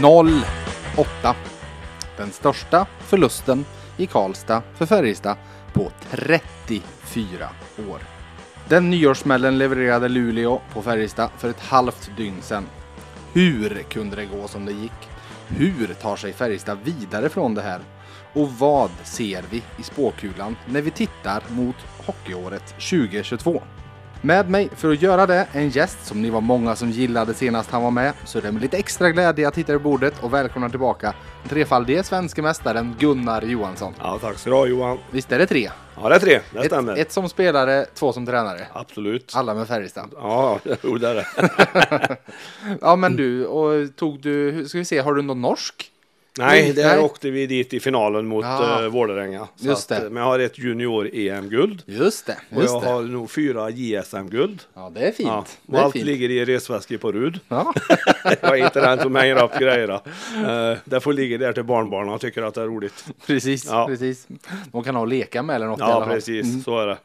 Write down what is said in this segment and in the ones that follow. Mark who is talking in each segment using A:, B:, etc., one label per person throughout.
A: 0-8. Den största förlusten i Karlstad för Färjestad på 34 år. Den nyårssmällen levererade Luleå på Färjestad för ett halvt dygn sedan. Hur kunde det gå som det gick? Hur tar sig Färjestad vidare från det här? Och vad ser vi i spåkulan när vi tittar mot hockeyåret 2022? Med mig för att göra det en gäst som ni var många som gillade senast han var med, så är det med lite extra glädje jag tittar i bordet och välkomnar tillbaka den trefaldige svenske mästaren Gunnar Johansson.
B: Ja, tack ska du ha Johan.
A: Visst är det tre?
B: Ja, det är tre. Det
A: Ett,
B: stämmer.
A: ett som spelare, två som tränare.
B: Absolut.
A: Alla med Färjestad.
B: Ja, jo det är det.
A: Ja men du, och tog du, ska vi se, har du någon norsk?
B: Nej, där
A: Nej.
B: åkte vi dit i finalen mot
A: Ja.
B: uh, Vålerenga.
A: Just
B: att,
A: det.
B: eh, Men jag har ett junior-EM-guld.
A: Just det,
B: Och
A: just
B: jag
A: det.
B: har nog fyra JSM-guld.
A: Ja det är fint.
B: Ja, och
A: det är
B: allt
A: fint.
B: ligger i resväskor på Rud.
A: Ja.
B: jag är inte den som hänger upp grejerna. Uh, det får ligga där till barnbarnen och tycker att det är roligt.
A: Precis,
B: Ja.
A: precis. De kan ha och leka med eller något
B: Ja, precis.
A: Mm.
B: Så är det.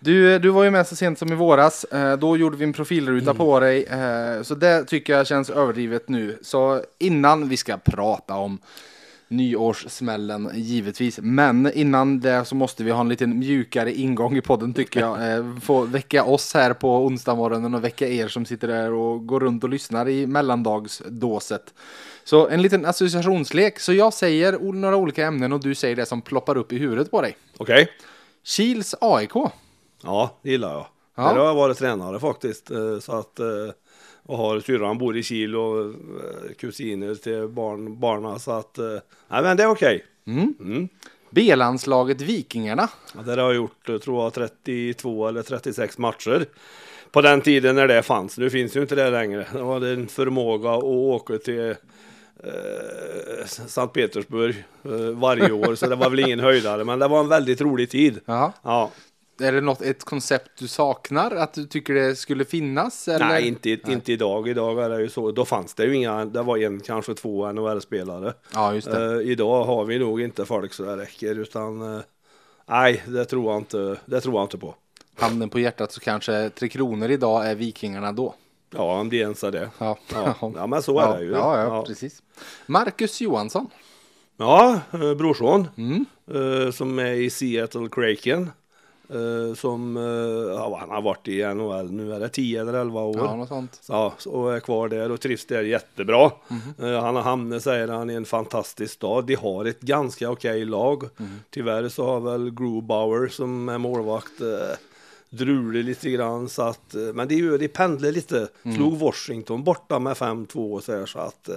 A: Du, du var ju med så sent som i våras. Eh, Då gjorde vi en profilruta
B: Mm.
A: på dig. eh, Så det tycker jag känns överdrivet nu. Så innan vi ska prata om nyårssmällen givetvis. Men innan det så måste vi ha en liten mjukare ingång i podden tycker jag. Eh, Få väcka oss här på onsdag morgonen och väcka er som sitter där och går runt och lyssnar i mellandagsdåset. Så en liten associationslek. Så jag säger några olika ämnen och du säger det som ploppar upp i huvudet på dig.
B: Okej.
A: Kils AIK.
B: Ja, det gillar jag.
A: Ja.
B: Där har jag varit tränare faktiskt. eh, Så att, eh, och har syrran bor i Kil och eh, kusiner till barn, barna. Så att, nej men det är okej. Mm.
A: B-landslaget Vikingarna.
B: Ja, där har jag gjort, tror jag, 32 eller 36 matcher. På den tiden när det fanns. Nu finns ju inte det längre. Det var en förmåga att åka till eh, Sankt Petersburg eh, varje år. Så det var väl ingen höjdare. Men det var en väldigt rolig tid.
A: Ja. Är det något, ett koncept du saknar? Att du tycker det skulle finnas? Eller?
B: Nej, inte, inte idag. Idag är det ju så. Då fanns det ju inga, det var en, kanske två NHL-spelare.
A: Ja, just det.
B: Eh, idag har vi nog inte folk så det räcker, utan eh, nej, det tror jag inte, det tror jag inte på.
A: Handen på hjärtat så kanske Tre Kronor idag är Vikingarna då.
B: Ja, om det ens är det.
A: Ja,
B: Ja, ja men så är
A: ja,
B: det ju.
A: Ja, ja, precis. Marcus Johansson.
B: Ja, eh, brorson
A: Mm.
B: som är i Seattle Kraken. Eh, som, ja, han har varit i NHL nu är det 10 eller 11 år.
A: Ja, något sånt.
B: Ja, och är kvar där och trivs där jättebra.
A: Mhm.
B: Eh, han har hamnat, säger han, i en fantastisk stad. De har ett ganska okej lag.
A: Mhm.
B: Tyvärr så har väl Grubauer som är målvakt drulig lite grann. Så att, men det, är ju- det pendlar lite.
A: Mm.
B: Slog Washington borta med 5-2 och så här så att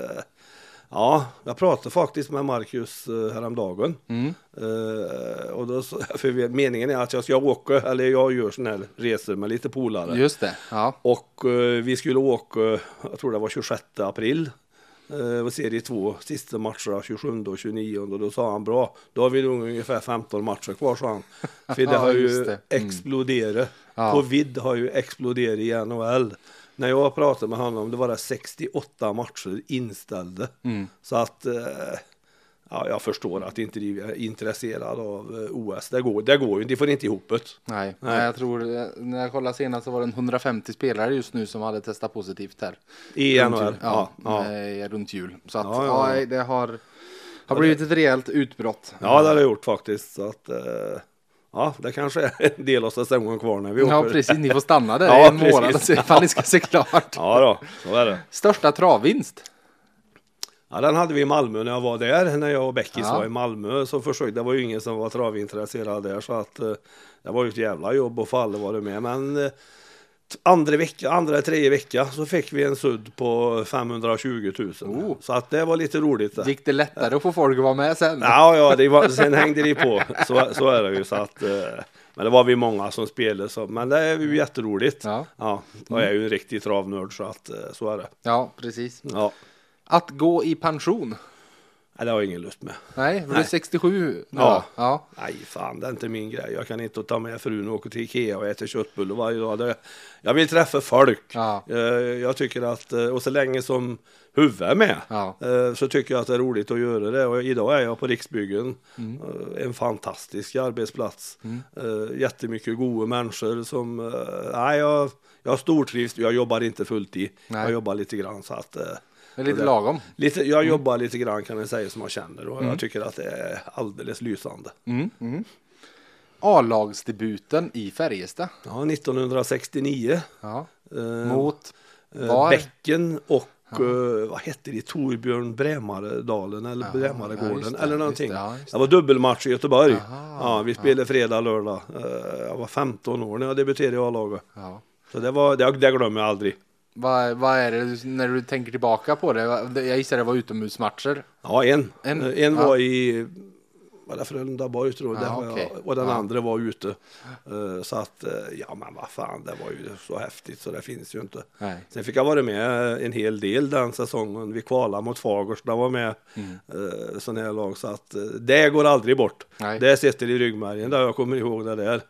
B: Ja, jag pratade faktiskt med Marcus eh, häromdagen.
A: Mm.
B: Eh, och då, för meningen är att jag ska åka, eller jag gör sådana här resor med lite polare.
A: Just det. Ja.
B: Och eh, vi skulle åka, jag tror det var 26 april. Och serie två, sista matcherna 27 och 29 och då sa han bra, då har vi nog ungefär 15 matcher kvar sa han. För det har ju
A: det. Mm.
B: exploderat.
A: Ja.
B: Covid har ju exploderat i NHL. När jag pratade med honom, det var det 68 matcher inställda.
A: Mm.
B: Så att eh, ja, jag förstår att inte de är intresserade av eh, OS. Det går, det går ju, de får inte ihop det.
A: Nej.
B: Nej.
A: Jag tror eh, när jag kollade senast så var det en 150 spelare just nu som hade testat positivt här.
B: I NHL.
A: Ja,
B: Ja, ja.
A: runt jul. Så att,
B: Ja,
A: ja, det har, har blivit ett rejält utbrott.
B: Ja, det har det gjort faktiskt. Så att, ja, det kanske är en del av säsongen kvar när vi åker.
A: Ja, precis. Ni får stanna där
B: Ja,
A: en
B: precis.
A: månad se ifall ni ska se klart.
B: Ja, då, så är det.
A: Största travvinst?
B: Ja, den hade vi i Malmö när jag var där, när jag och Beckis
A: Ja.
B: var i Malmö. Så försökte, det var ju ingen som var travintresserad där, så att eh, det var ju ett jävla jobb att få alla vara med. Men eh, andra vecka, andra tredje vecka så fick vi en sudd på 520 000.
A: Oh.
B: Så att det var lite roligt. Det.
A: Gick det lättare att få folk att vara med sen?
B: Ja, ja, det var, sen hängde de på. Så, så är det ju. Så att, eh, men det var vi många som spelade, så, men det är ju jätteroligt.
A: Ja.
B: Ja, jag är ju en riktig travnörd så att eh, så är det.
A: Ja, precis.
B: Ja,
A: Att gå i pension?
B: Nej, det har jag ingen lust med.
A: Nej, är
B: Nej.
A: 67 nu
B: Ja.
A: ja.
B: Nej, fan, det är inte min grej. Jag kan inte ta med frun och åka till Ikea och äta köttbullar varje dag. Det, jag vill träffa folk.
A: Ja.
B: Eh, Jag tycker att, eh, och så länge som huvudet är med,
A: Ja.
B: eh, så tycker jag att det är roligt att göra det. Och idag är jag på Riksbyggen,
A: Mm.
B: en fantastisk arbetsplats. Eh, Jättemycket goda människor som, nej, jag, jag stortrivs. Jag jobbar inte fullt i.
A: Nej.
B: Jag jobbar lite grann så att,
A: Det är lite
B: det-
A: lagom.
B: Lite, jag jobbar lite grann kan jag säga som jag känner och
A: Mm.
B: jag tycker att det är alldeles lysande.
A: A-lagsdebuten i Färjestad.
B: Ja, 1969.
A: Ja.
B: Eh,
A: Mot
B: eh,
A: var?
B: Bäcken och eh, vad hette det? Torbjörn Brämaredalen eller
A: Ja,
B: Brämaregården
A: ja, det,
B: eller någonting.
A: det,
B: Det,
A: ja, just det.
B: var dubbelmatch i Göteborg.
A: Aha,
B: ja, vi spelade fredag, lördag. Eh, jag var 15 år när jag debuterade i A-laget.
A: Ja.
B: Så det, var, det, det glömmer jag aldrig.
A: Vad, vad är det när du tänker tillbaka på det? Jag gissar det var utomhusmatcher.
B: Ja, en.
A: En,
B: En, en
A: ja.
B: var i var det Frölundaborg tror jag, var
A: okej.
B: jag, och den
A: Ja.
B: andra var ute. Eh, så att, eh, ja men vad fan, det var ju så häftigt så det finns ju inte.
A: Nej.
B: Sen fick jag vara med en hel del den säsongen. Vi kvalade mot Fagersta var med
A: Mm.
B: eh, sån här lag så att det går aldrig bort.
A: Nej.
B: Det sitter i ryggmärgen där jag kommer ihåg det där.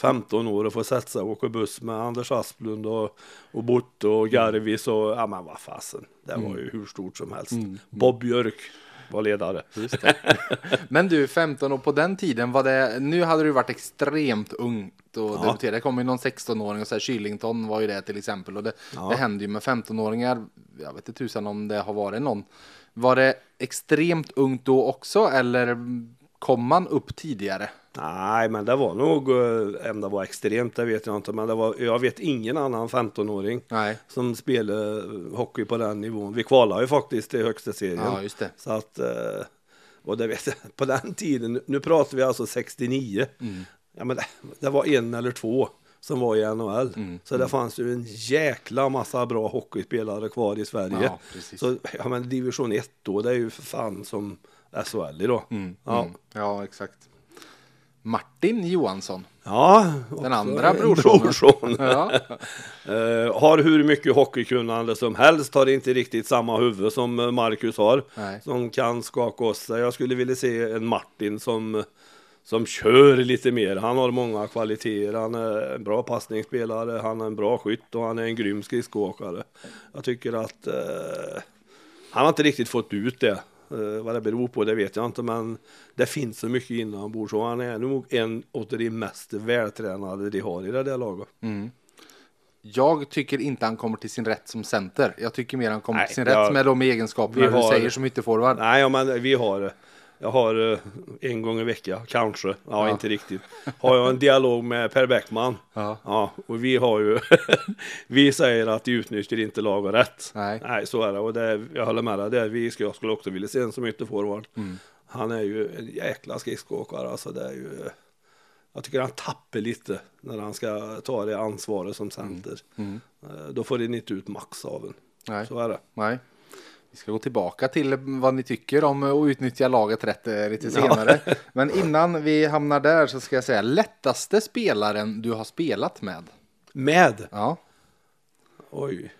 B: 15 år och få sätta sig och åka buss med Anders Asplund och, och Botte och Garvis och ja men vad fasen. Det var ju hur stort som helst. Bob Björk var ledare.
A: Men du, 15 och på den tiden var det, nu hade du varit extremt ungt och
B: Ja.
A: debuterade. Det kom ju någon 16-åring och så här, Kylington var ju det till exempel. Och det,
B: Ja.
A: det händer ju med 15-åringar, jag vet inte tusan om det har varit någon. Var det extremt ungt då också eller kom man upp tidigare?
B: Nej, men det var nog, om det var extremt, det vet jag inte. Men det var, jag vet ingen annan 15-åring
A: Nej.
B: som spelade eh, hockey på den nivån. Vi kvalade ju faktiskt till högsta serien.
A: Ja, just det.
B: Så att, eh, och det vet jag, på den tiden, nu pratar vi alltså 69.
A: Mm.
B: Ja, men det, det var en eller två som var i NHL.
A: Mm.
B: Så det fanns ju en jäkla massa bra hockeyspelare kvar i Sverige.
A: Ja, precis.
B: så ja, men division 1 då, det är ju för fan som SHL idag. Ja.
A: Mm. Ja, exakt. Martin Johansson.
B: Ja,
A: Den andra
B: en
A: brorsonen.
B: brorson.
A: Ja.
B: Eh, har hur mycket hockeykunnande som helst, har inte riktigt samma huvud som eh, Marcus har.
A: Nej.
B: Som kan skaka oss. Jag skulle vilja se en Martin som, som kör lite mer. Han har många kvaliteter. Han är en bra passningsspelare, han är en bra skytt och han är en grym skridskoåkare. Jag tycker att eh, han har inte riktigt fått ut det. Eh, vad det beror på det vet jag inte men det finns så mycket inombords och han är nog en av de mest vältränade de har i det där laget.
A: Jag tycker inte han kommer till sin rätt som center. Jag tycker mer han kommer
B: Nej,
A: till sin
B: jag-
A: rätt med de egenskaperna
B: vi
A: du
B: har-
A: säger som ytterforward.
B: Nej, men vi har, jag har eh, en gång i veckan, kanske, ja,
A: Ja.
B: inte riktigt, har jag en dialog med Per Bäckman.
A: Ja.
B: Ja, och vi har ju, vi säger att de utnyttjar inte laget rätt.
A: Nej.
B: Nej, så är det och det, jag håller med dig där. Vi ska, jag skulle också vilja se en som ytterforward.
A: Mm.
B: Han är ju en jäkla skridskoåkare, alltså det är ju, jag tycker han tappar lite när han ska ta det ansvaret som center.
A: Mm.
B: Eh, Då får det inte ut max av en.
A: Nej.
B: Så är det.
A: Nej. Vi ska gå tillbaka till vad ni tycker om att utnyttja laget rätt eh, lite senare. Men innan vi hamnar där så ska jag säga lättaste spelaren du har spelat med.
B: Med,
A: Ja.
B: oj.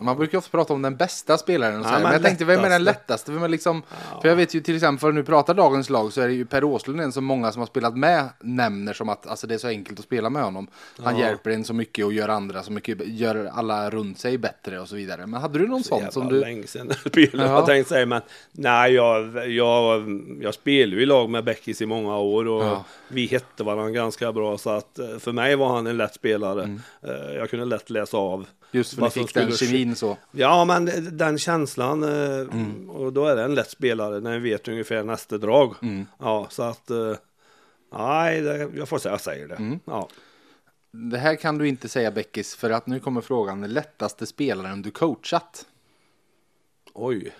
A: Man brukar ofta prata om den bästa spelaren. Och så
B: Ja,
A: men,
B: men
A: jag tänkte, vem är den
B: lättaste?
A: lättaste? Vem är liksom, För jag vet ju till exempel, för att nu pratar dagens lag så är det ju Per Åslund en som många som har spelat med nämner som att alltså, det är så enkelt att spela med honom. Han
B: Ja.
A: hjälper en så mycket och gör andra så mycket, gör alla runt sig bättre och så vidare. Men hade du någon sån
B: jävla
A: som du...
B: länge sedan jag spelade,
A: Ja.
B: jag tänkte säga, men nej, jag, jag, jag spelade ju i lag med Bäckis i många år och
A: Ja.
B: vi hette varandra ganska bra så att eh, för mig var han en lätt spelare.
A: Mm.
B: Eh, Jag kunde lätt läsa av.
A: Just för ni fick den
B: skulle
A: kemin så.
B: Ja, men den känslan
A: Mm.
B: och då är det en lätt spelare när vi vet ungefär nästa drag.
A: Mm.
B: Ja, så att eh, nej, det, jag får säga jag säger det.
A: Mm.
B: Ja.
A: Det här kan du inte säga Beckis för att nu kommer frågan lättaste spelaren du coachat.
B: Oj,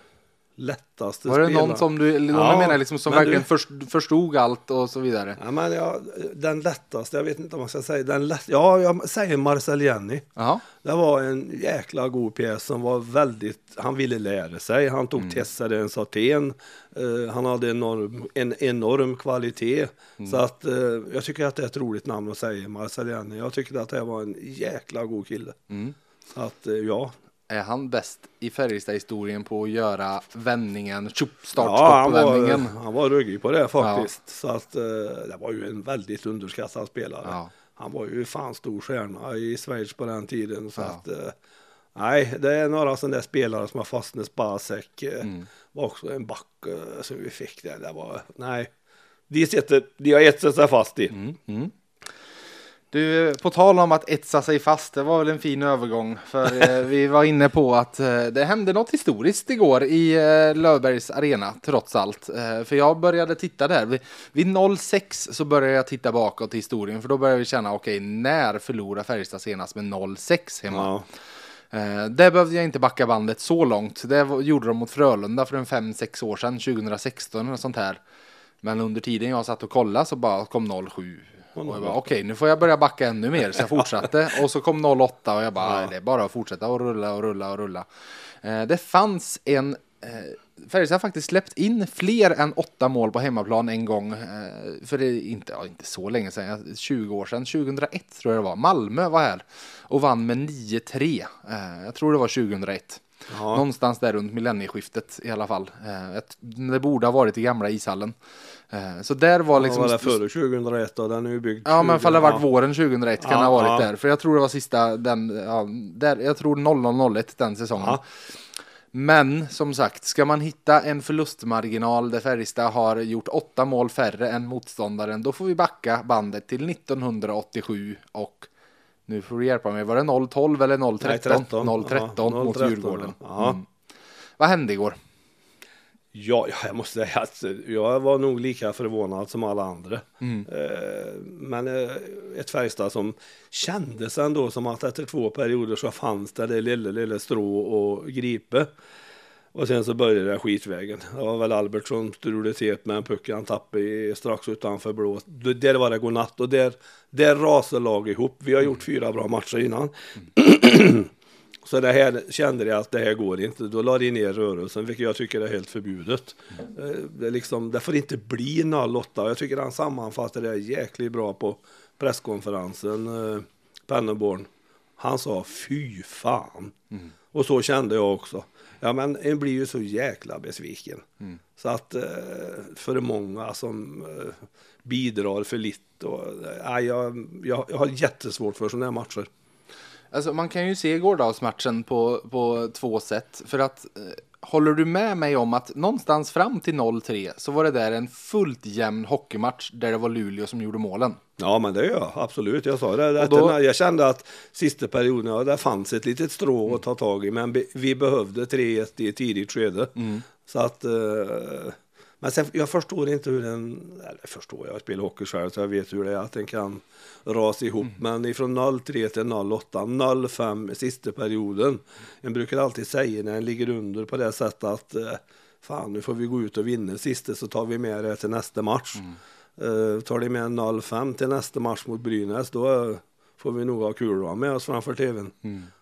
B: lättaste
A: Var det någon som du, någon
B: Ja,
A: menar liksom som
B: men
A: verkligen
B: du-
A: först, förstod allt och så vidare?
B: Ja, men jag, den lättaste, jag vet inte om man ska säga den lätt, Ja, jag säger Marcel Jenny.
A: Ja.
B: Det var en jäkla god pjäs som var väldigt, han ville lära sig, han tog mm. en satén, uh, han hade enorm, en enorm kvalitet. Så att uh, jag tycker att det är ett roligt namn att säga, Marcel Jenny. Jag tycker att det var en jäkla god kille.
A: Mm.
B: Så att uh, ja.
A: Är han bäst i Färjestad-historien på att göra vändningen, tjup,
B: Ja, han var, han var ruggig på det faktiskt. Så att uh, det var ju en väldigt underskattad spelare.
A: Ja.
B: Han var ju fan stor stjärna i Schweiz på den tiden. Så
A: Ja.
B: att, eh, nej, det är några sådana där spelare som har fastnat. Spasek eh,
A: Mm.
B: var också en back eh, som vi fick där. Det var, nej, de, sitter, de har gett sig fast i.
A: Mm, mm. Du, på tal om att etsa sig fast, det var väl en fin övergång. För eh, vi var inne på att eh, det hände något historiskt igår i eh, Löfbergs arena, trots allt. För jag började titta där. Vid, vid 06 så började jag titta bakåt i historien, för då började vi känna, okej, när förlorar Färjestad senast med 06 hemma?
B: Ja.
A: Eh, där behövde jag inte backa bandet så långt. Det gjorde de mot Frölunda för en 5-6 år sedan, 2016 eller sånt här. Men under tiden jag satt och kollade så bara kom 07. Och jag bara, okej, nu får jag börja backa ännu mer. Så jag fortsatte. Och så kom 08 och jag bara,
B: Ja.
A: det är bara att fortsätta och rulla och rulla och rulla. Eh, det fanns en... Eh, Färjestad har faktiskt släppt in fler än åtta mål på hemmaplan en gång. Eh, för det är inte, ja, inte så länge sedan, 20 år sedan. 2001 tror jag det var. Malmö var här och vann med 9-3. Eh, jag tror det var 2001.
B: Ja.
A: Någonstans där runt millennieskiftet i alla fall. Eh, det borde ha varit i gamla ishallen. Eh, så där var liksom...
B: Liksom, var det före 2001 och den är ju byggd.
A: Ja, men
B: 20,
A: fall det varit
B: ja.
A: våren 2001 kan
B: Ja,
A: det ha varit
B: ja.
A: där. För jag tror det var sista den, ja, där, jag tror 0001 den säsongen.
B: Ja.
A: Men som sagt, ska man hitta en förlustmarginal där Färjestad har gjort åtta mål färre än motståndaren, då får vi backa bandet till 1987 och nu får du hjälpa mig, var det 012 eller 013?
B: Nej, 13.
A: 013
B: Ja,
A: mot
B: 013,
A: Djurgården.
B: ja.
A: Mm. Vad hände igår?
B: Ja, ja, jag måste säga att jag var nog lika förvånad som alla andra.
A: Mm.
B: Eh, men eh, ett Färjestad som kändes ändå som att efter två perioder så fanns det det lilla, lilla strå och gripe. Och sen så började det skitvägen. Det var väl Albert som strulade till med en puck han tappade strax utanför blå. Där var det godnatt och där, där rasade laget ihop. Vi har gjort fyra bra matcher innan. Så det här kände jag att det här går inte. Då la de ner rörelsen, vilket jag tycker är helt förbjudet. Eh, Det, liksom, det får inte bli 08. Jag tycker han sammanfattade det jäkligt bra på presskonferensen, eh, Penneborn. Han sa fy fan. Och så kände jag också. Ja men en blir ju så jäkla besviken. Så att eh, för många som eh, bidrar för lite. Och, ja, jag, jag, jag har jättesvårt för sådana här matcher.
A: Alltså man kan ju se gårdagsmatchen på, på två sätt. För att håller du med mig om att någonstans fram till 0-3 så var det där en fullt jämn hockeymatch där det var Luleå som gjorde målen.
B: Ja men det gör jag absolut. Jag sa det.
A: Då-
B: Jag kände att sista perioden, ja, där fanns ett litet strå att ta tag i. Men vi behövde 3-1 i ett tidigt skede. Så att, eh, men sen, jag förstår inte hur den, eller förstår jag, spelar hockey själv så jag vet hur det är att den kan rasa ihop. Men ifrån 0-3 till 0-8, 0-5 sista perioden. En brukar alltid säga när en ligger under på det sättet att eh, fan nu får vi gå ut och vinna sista så tar vi med det till nästa match. Eh, tar de med 0-5 till nästa match mot Brynäs då eh, får vi nog ha kul med oss framför tvn.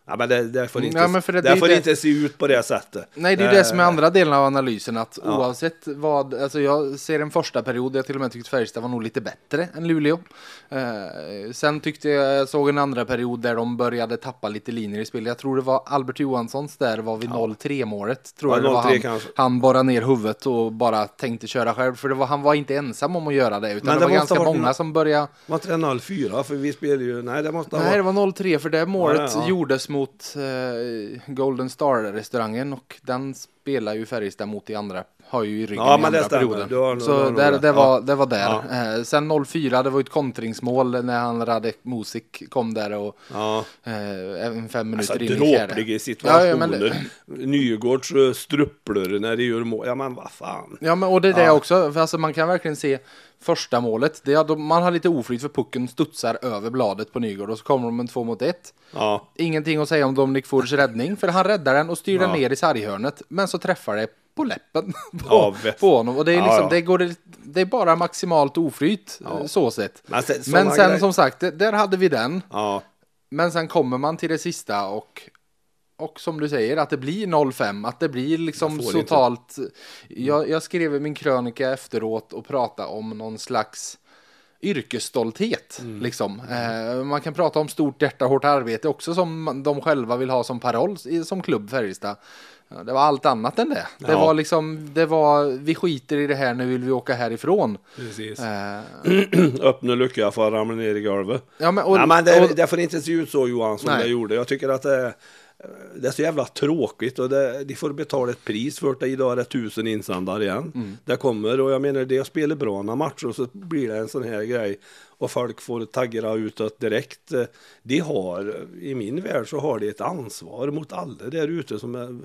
B: Ja, men det, det får,
A: Mm,
B: inte,
A: ja, men det-
B: det,
A: det
B: får
A: det-
B: inte se ut på det sättet.
A: Nej, det är
B: Eh,
A: det som är andra delen av analysen. Att
B: Ja.
A: oavsett vad, alltså jag ser en första period där jag till och med tyckte Färjestad var nog lite bättre än Luleå. Eh, sen tyckte jag, jag såg en andra period där de började tappa lite linjer i spel. Jag tror det var Albert Johanssons där var vid 0-3 målet. Tror
B: Ja,
A: jag det var
B: 0-3
A: han,
B: kanske.
A: han bara ner huvudet och bara tänkte köra själv. För det var, han var inte ensam om att göra det. Utan
B: Men
A: det,
B: det
A: var ganska
B: varit
A: många som började
B: Var inte det 0-4? För vi spelar ju, nej det måste ha
A: Nej, det
B: varit.
A: var 0-3 för det målet
B: Ja, ja.
A: gjordes mot eh, Golden Star-restaurangen och den spelar ju Färjestad mot i andra, har ju i ryggen
B: Ja,
A: i
B: det
A: andra
B: stämmer.
A: perioden.
B: Du har du
A: Så
B: nog
A: där, det, var, det var där.
B: Ja.
A: Eh, sen 0-4, det var ett kontringsmål när han Radek Musik kom där och
B: Ja.
A: eh, fem
B: Alltså
A: minuter in i fjärde.
B: dråpliga situationer.
A: ja, men det-
B: Nygårds uh, strupplor när de gör mål. Ja men vad fan.
A: Ja, men och det är det också. För alltså, man kan verkligen se första målet. Det är, man har lite oflyt för pucken studsar över bladet på Nygård och så kommer de en två mot ett. Ingenting att säga om Dominic Fords räddning, för han räddar den och styr den ner i sarghörnet, men så träffar det på läppen på,
B: Ja,
A: på honom. Och det är,
B: Ja,
A: liksom,
B: ja.
A: Det, går, det är bara maximalt oflyt, eh, så sett.
B: Men sen,
A: Men sen
B: grejer-
A: som sagt, där hade vi den.
B: Ja.
A: Men sen kommer man till det sista och, och som du säger, att det blir 0-5, att det blir liksom totalt... Jag, jag skrev min krönika efteråt och pratade om någon slags yrkesstolthet.
B: Mm.
A: Liksom. Eh, man kan prata om stort hjärta, hårt arbete också som de själva vill ha som paroll som klubb Färjestad. Det var allt annat än det. Det
B: Ja.
A: var liksom, det var, vi skiter i det här, nu vill vi åka härifrån.
B: Precis.
A: Eh,
B: Öppna lucka för att ramla ner i golvet.
A: ja, men, och,
B: Nej, men det,
A: och,
B: det får inte se ut så Johan som
A: Nej.
B: det gjorde. Jag tycker att det, det är så jävla tråkigt och det, de får betala ett pris för det. Idag är det tusen insändare igen.
A: Mm.
B: Det kommer och jag menar det jag spelar bra några matcher och så blir det en sån här grej och folk får taggra utåt direkt. Eh, De har, i min värld så har de ett ansvar mot alla där ute som är,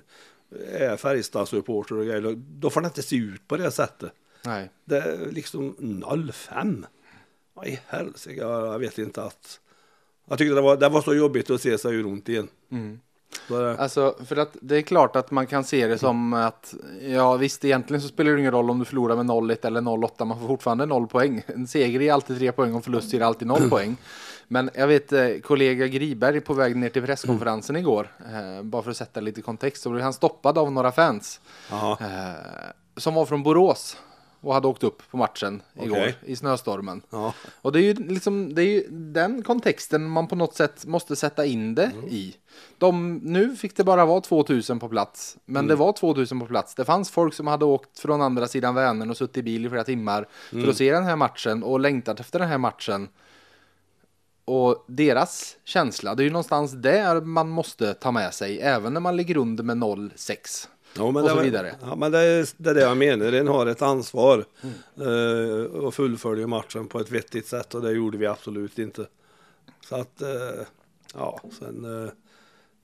B: är Färjestadsupporter och grejer. Då får det inte se ut på det sättet.
A: Nej.
B: Det är liksom 05. Vad i helsike, jag vet inte att... Jag tyckte det var, det var så jobbigt att se sig ur ont igen.
A: Mm.
B: Det,
A: Alltså, för att det är klart att man kan se det som att, ja visst egentligen så spelar det ingen roll om du förlorar med 0-1 eller 0-8, man får fortfarande 0 poäng. En seger är alltid 3 poäng och förlust är alltid 0 poäng. Men jag vet eh, kollega Griberg på väg ner till presskonferensen igår, eh, bara för att sätta lite kontext, så blev han stoppad av några fans eh, som var från Borås och hade åkt upp på matchen igår
B: Okej.
A: i snöstormen.
B: Ja.
A: Och det är ju liksom det är ju den kontexten man på något sätt måste sätta in det
B: Mm.
A: i. De, nu fick det bara vara 2000 på plats, men
B: Mm.
A: det var 2000 på plats. Det fanns folk som hade åkt från andra sidan Vänern och suttit i bil i flera timmar
B: Mm.
A: för att se den här matchen och längtat efter den här matchen. Och deras känsla, det är ju någonstans där man måste ta med sig, även när man ligger under med 0-6.
B: Ja, men
A: Och
B: det,
A: så
B: var-
A: vidare.
B: Ja, men det är det, är det jag menar. En har ett ansvar
A: Mm.
B: eh, och fullföljer matchen på ett vettigt sätt och det gjorde vi absolut inte. Så att, eh, ja, sen eh,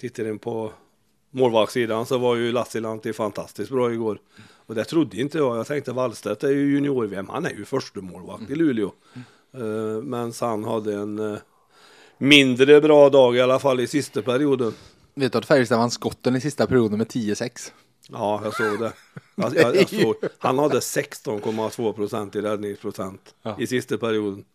B: tittar in på målvaktssidan så var ju Lassilahti fantastiskt bra igår. Och det trodde inte jag. Jag tänkte Wallstedt är ju junior-VM, han är ju första målvakt i Luleå. Eh, men han hade en mindre bra dag i alla fall i sista perioden.
A: Vet du att Färjestad vann skotten i sista perioden med 10-6?
B: Ja, jag såg det. Jag, jag, jag såg, han hade 16,2 procent i räddningsprocent
A: Ja.
B: i sista perioden.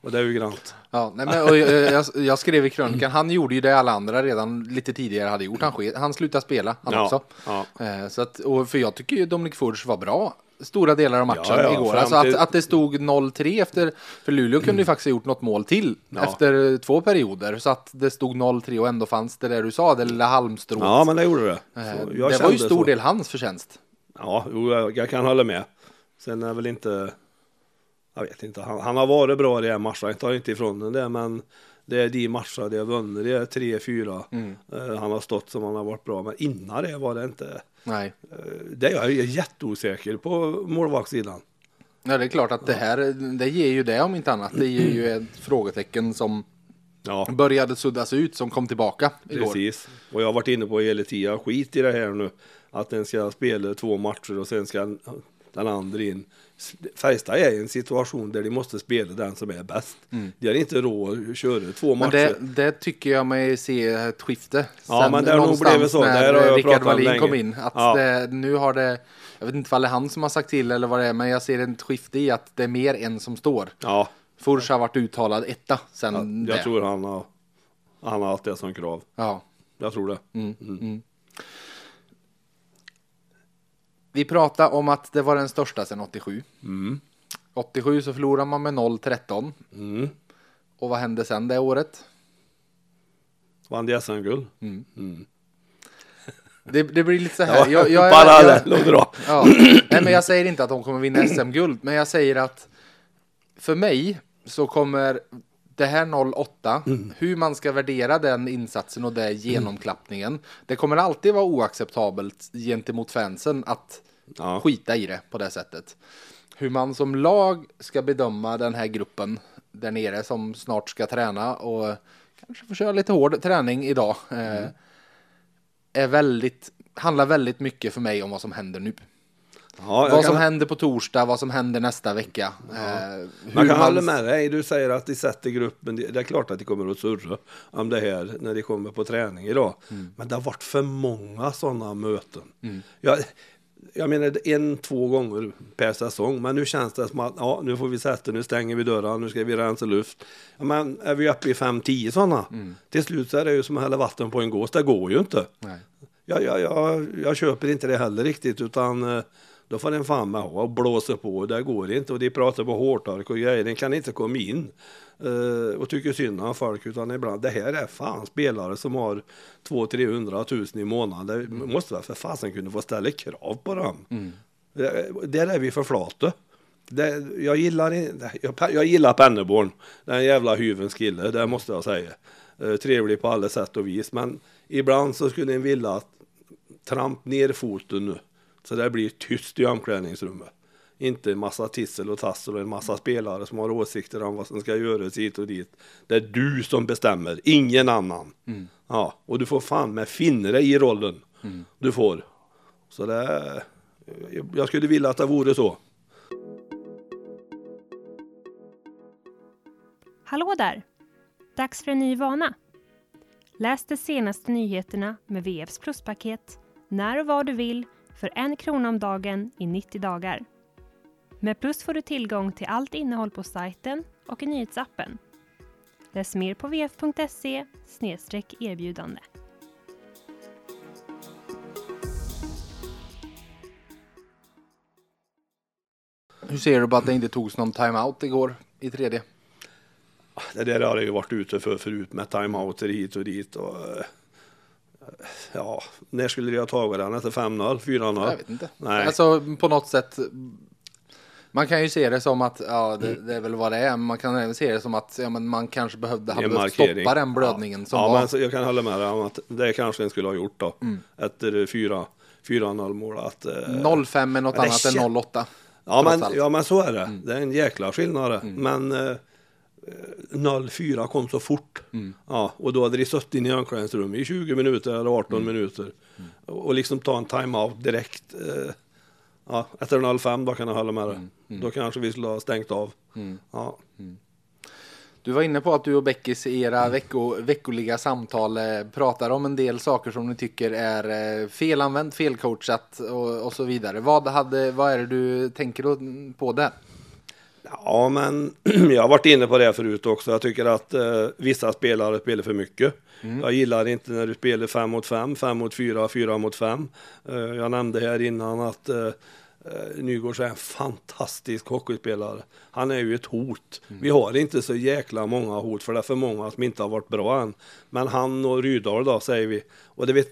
B: Och det är ju grant.
A: Ja, nej men, och jag, jag, skrev i krönikan, han gjorde ju det alla andra redan lite tidigare hade gjort. Han, han slutade spela, han
B: Ja,
A: också.
B: ja.
A: Eh, så att, och för jag tycker ju Dominic Furch var bra stora delar av matchen
B: Ja, ja,
A: igår. Alltså att, att det stod 0-3 efter, för Luleå kunde ju faktiskt ha gjort något mål till
B: Ja.
A: efter eh, två perioder. Så att det stod 0-3 och ändå fanns det där du sa, det lilla halmstrået.
B: Ja, men det gjorde det.
A: Eh, det var ju stor
B: så.
A: del hans förtjänst.
B: Ja, jag, kan hålla med. Sen är väl inte... Jag vet inte. Han, han har varit bra i de här matcherna. Jag tar inte ifrån det. Men det är de matcher de har vunnit. Det är tre, fyra.
A: Mm.
B: Eh, han har stått som han har varit bra. Men innan det var det inte...
A: Nej.
B: eh, det är jag jätteosäker på målvaktssidan.
A: Ja, det är klart att det här, det ger ju det om inte annat. Det ger ju ett frågetecken som
B: Ja.
A: började suddas ut som kom tillbaka igår.
B: Precis. Och jag har varit inne på hela tiden, skit i det här nu. Att den ska spela två matcher och sen ska den andra in. Färjestad är i en situation där de måste spela den som är bäst. De har inte råd att köra två
A: Men
B: matcher.
A: det, det tycker jag mig se ett skifte.
B: Ja, men det har nog blivit så.
A: När
B: har
A: Rickard
B: om
A: Wallin kom in. Att
B: Ja.
A: det, nu har det, jag vet inte vad det är han som har sagt till eller vad det är, men jag ser ett skifte i att det är mer än som står.
B: Ja,
A: Furs har varit uttalad etta sen
B: jag
A: det.
B: tror han har, han har haft det som krav.
A: Ja.
B: Jag tror det.
A: Vi pratade om att det var den största sedan 87.
B: Mm.
A: 87 så förlorade man med 0-13.
B: Mm.
A: Och vad hände sen det året?
B: Vann de SM-guld?
A: Det, det blir lite så här.
B: Ja,
A: jag, jag, jag,
B: parallell och bra.
A: Ja, nej men jag säger inte att de kommer vinna SM-guld, men jag säger att för mig så kommer det här 08, hur man ska värdera den insatsen och den genomklappningen, det kommer alltid vara oacceptabelt gentemot fansen att
B: Ja.
A: skita i det på det sättet. Hur man som lag ska bedöma den här gruppen där nere som snart ska träna och kanske få köra lite hård träning idag. Eh, är väldigt, handlar väldigt mycket för mig om vad som händer nu.
B: Ja,
A: Vad som
B: kan-
A: händer på torsdag, vad som händer nästa vecka. Eh, hur
B: Man kan hålla med dig. Du säger att de sätter gruppen. Det är klart att de kommer att surra om det här när de kommer på träning idag.
A: Mm.
B: Men det har varit för många sådana möten. Jag, jag menar en, två gånger per säsong. Men nu känns det som att ja, nu får vi sätta, nu stänger vi dörren, nu ska vi rensa luft. Ja, men är vi uppe i fem, tio sådana. Till slut så är det ju som att hälla vatten på en gås. Det går ju inte.
A: Nej.
B: Jag, jag, jag, jag köper inte det heller riktigt utan eh, då får den fan med ha och blåsa på. Det går inte och de pratar på hårtork och grejer. Den kan inte komma in eh, och tycker synd om folk utan ibland det här är fan spelare som har 200-300 tusen i månaden. Det måste väl för fasen kunna få ställa krav på dem. Det, där är vi för flata. Det, jag, gillar, jag, jag gillar Penneborn, den jävla hyvens kille, det måste jag säga. Eh, trevlig på alla sätt och vis. Men ibland så skulle en vilja att tramp ner foten nu. Så det blir tyst i omklädningsrummet. Inte en massa tissel och tassel och en massa spelare som har åsikter om vad som ska göras hit och dit. Det är du som bestämmer, ingen annan.
A: Mm.
B: Ja, och du får fan med finna i rollen. Du får. Så det, jag skulle vilja att det vore så.
C: Hallå där! Dags för en ny vana. Läs de senaste nyheterna med VFs pluspaket när och var du vill för en krona om dagen i 90 dagar. Med Plus får du tillgång till allt innehåll på sajten och i nyhetsappen. Läs mer på vf.se erbjudande.
A: Hur ser du på att det inte togs någon timeout igår i tredje?
B: Det där har jag ju varit ute för förut med timeouter hit och dit. Och, eh, ja, när skulle de ha tagit den? Efter 5-0? 4-0?
A: Jag vet inte.
B: Nej.
A: Alltså på något sätt. Man kan ju se det som att, ja det, det är väl vad det är, men man kan även se det som att ja, men man kanske behövde, hade behövt stoppa den blödningen
B: ja.
A: som
B: ja,
A: var.
B: Men jag kan hålla med dig om att det kanske en skulle ha gjort då.
A: Mm.
B: Efter 4 4-0 mål. Att, eh,
A: 05 är något annat än
B: kän-
A: 08.
B: Ja men, ja men så är det.
A: Mm.
B: Det är en jäkla skillnad det. Men eh, 04 kom så fort.
A: Mm.
B: Ja, och då hade de suttit inne i omklädningsrummet i 20 minuter eller 18
A: Mm.
B: minuter. Och, och liksom ta en timeout direkt. Eh, ja, efter 05 då kan jag hålla med dig.
A: Mm.
B: Då kanske vi skulle ha stängt av. Ja.
A: Du var inne på att du och Beckis i era vecko, veckoliga samtal eh, pratar om en del saker som ni tycker är eh, felanvänt, felcoachat och, och så vidare. Vad, hade, vad är det du tänker på där?
B: Ja, men jag har varit inne på det förut också. Jag tycker att eh, vissa spelare spelar för mycket. Jag gillar inte när du spelar fem mot fem, fem mot fyra, fyra mot fem. Eh, jag nämnde här innan att eh, eh, Nygårds är en fantastisk hockeyspelare. Han är ju ett hot. Vi har inte så jäkla många hot, för det är för många som inte har varit bra än. Men han och Rydahl då, säger vi. Och det vet,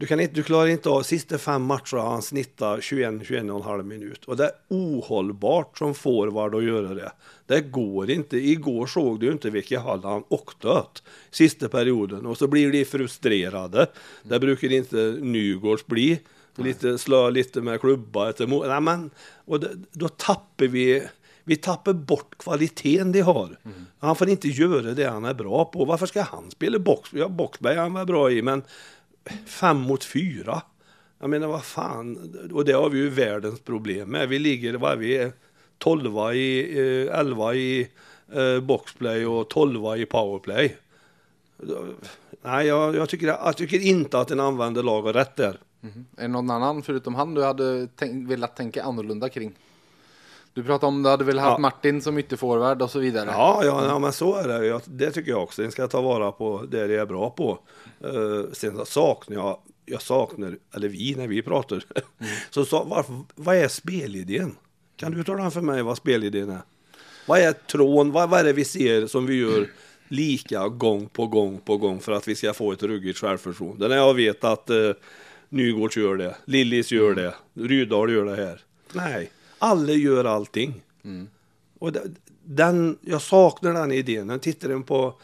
B: du, kan inte, du klarar inte av, sista fem matcher har han snittat 21-21,5 minut. Och det är ohållbart som forward att göra det. Det går inte. Igår såg du inte vilka håll han åkte åt sista perioden. Och så blir de frustrerade. Det brukar inte Nygårds bli. Lite, slå lite med klubba efter mål. Nej, men, och det, då tappar vi vi tappar bort kvaliteten de har. Han får inte göra det han är bra på. Varför ska han spela box? Ja, boxberg han var bra i, men fem mot fyra. Jag menar vad fan, och det har vi ju världens problem med. Vi ligger, vad är vi, tolva i, eh, elva i eh, boxplay och tolva i powerplay. Nej, jag, jag, tycker, jag tycker inte att en använder laget rätt där. Mm-hmm.
A: Är det någon annan förutom han du hade tänk, velat tänka annorlunda kring? Du pratade om du hade väl haft
B: Ja.
A: Martin som ytterforward och så vidare.
B: Ja, ja, ja, men så är det. Jag, det tycker jag också. En ska ta vara på det de är bra på. Uh, sen så saknar jag, jag saknar, eller vi när vi pratar, så sa, varför, vad är spelidén? Kan du tala om för mig vad spelidén är? Vad är trån, vad, vad är det vi ser som vi gör lika gång på gång på gång för att vi ska få ett ruggigt självförtroende? När jag vet att uh, Nygårds gör det, Lillis gör det, Rydahl gör det här. Nej, alla gör allting. Och de- den, jag saknar den idén. Jag tittar på,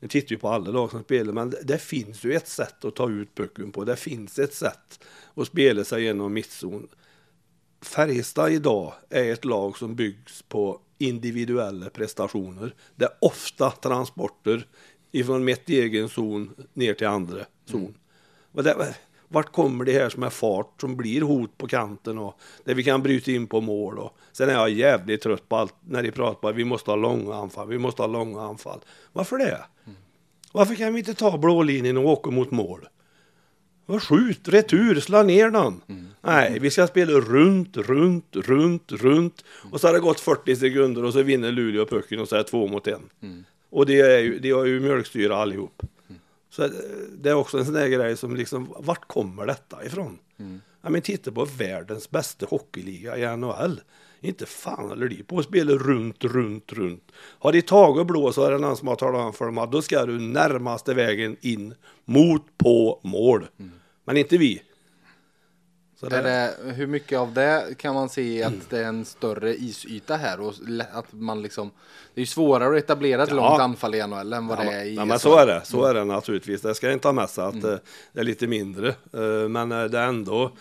B: jag tittar ju på alla lag som spelar, men det, finns ju ett sätt att ta ut pucken på. Det finns ett sätt att spela sig genom mittzon. Färjestad idag är ett lag som byggs på individuella prestationer. Det är ofta transporter ifrån mitt egen zon ner till andra zon. Och det, vart kommer det här som är fart, som blir hot på kanten och där vi kan bryta in på mål? Och, sen är jag jävligt trött på allt när de pratar på att vi måste ha långa anfall, vi måste ha långa anfall. Varför det? Varför kan vi inte ta blålinjen och åka mot mål? Vad Skjut, retur, slå ner den. Nej, vi ska spela runt, runt, runt, runt. Och så har det gått 40 sekunder och så vinner Luleå pucken och så är det två mot en. Och det är ju, det har ju mjölkstyra allihop. Så eh, det är också en sån där grej som liksom, vart kommer detta ifrån? Ja, men titta på världens bästa hockeyliga i NHL. Inte fan håller de på att spela runt, runt, runt. Har de tagit blå så är det någon som har talat om för dem att då ska du närmaste vägen in mot på mål. Men inte vi. Så
A: Är det, hur mycket av det kan man se att det är en större isyta här och att man liksom Det är ju svårare att etablera ett
B: Ja.
A: långt anfall i NHL än vad
B: Ja,
A: det är i
B: men, men så är det, så är det naturligtvis. Det ska jag inte ha med sig att eh, det är lite mindre. Eh, men eh, det är ändå,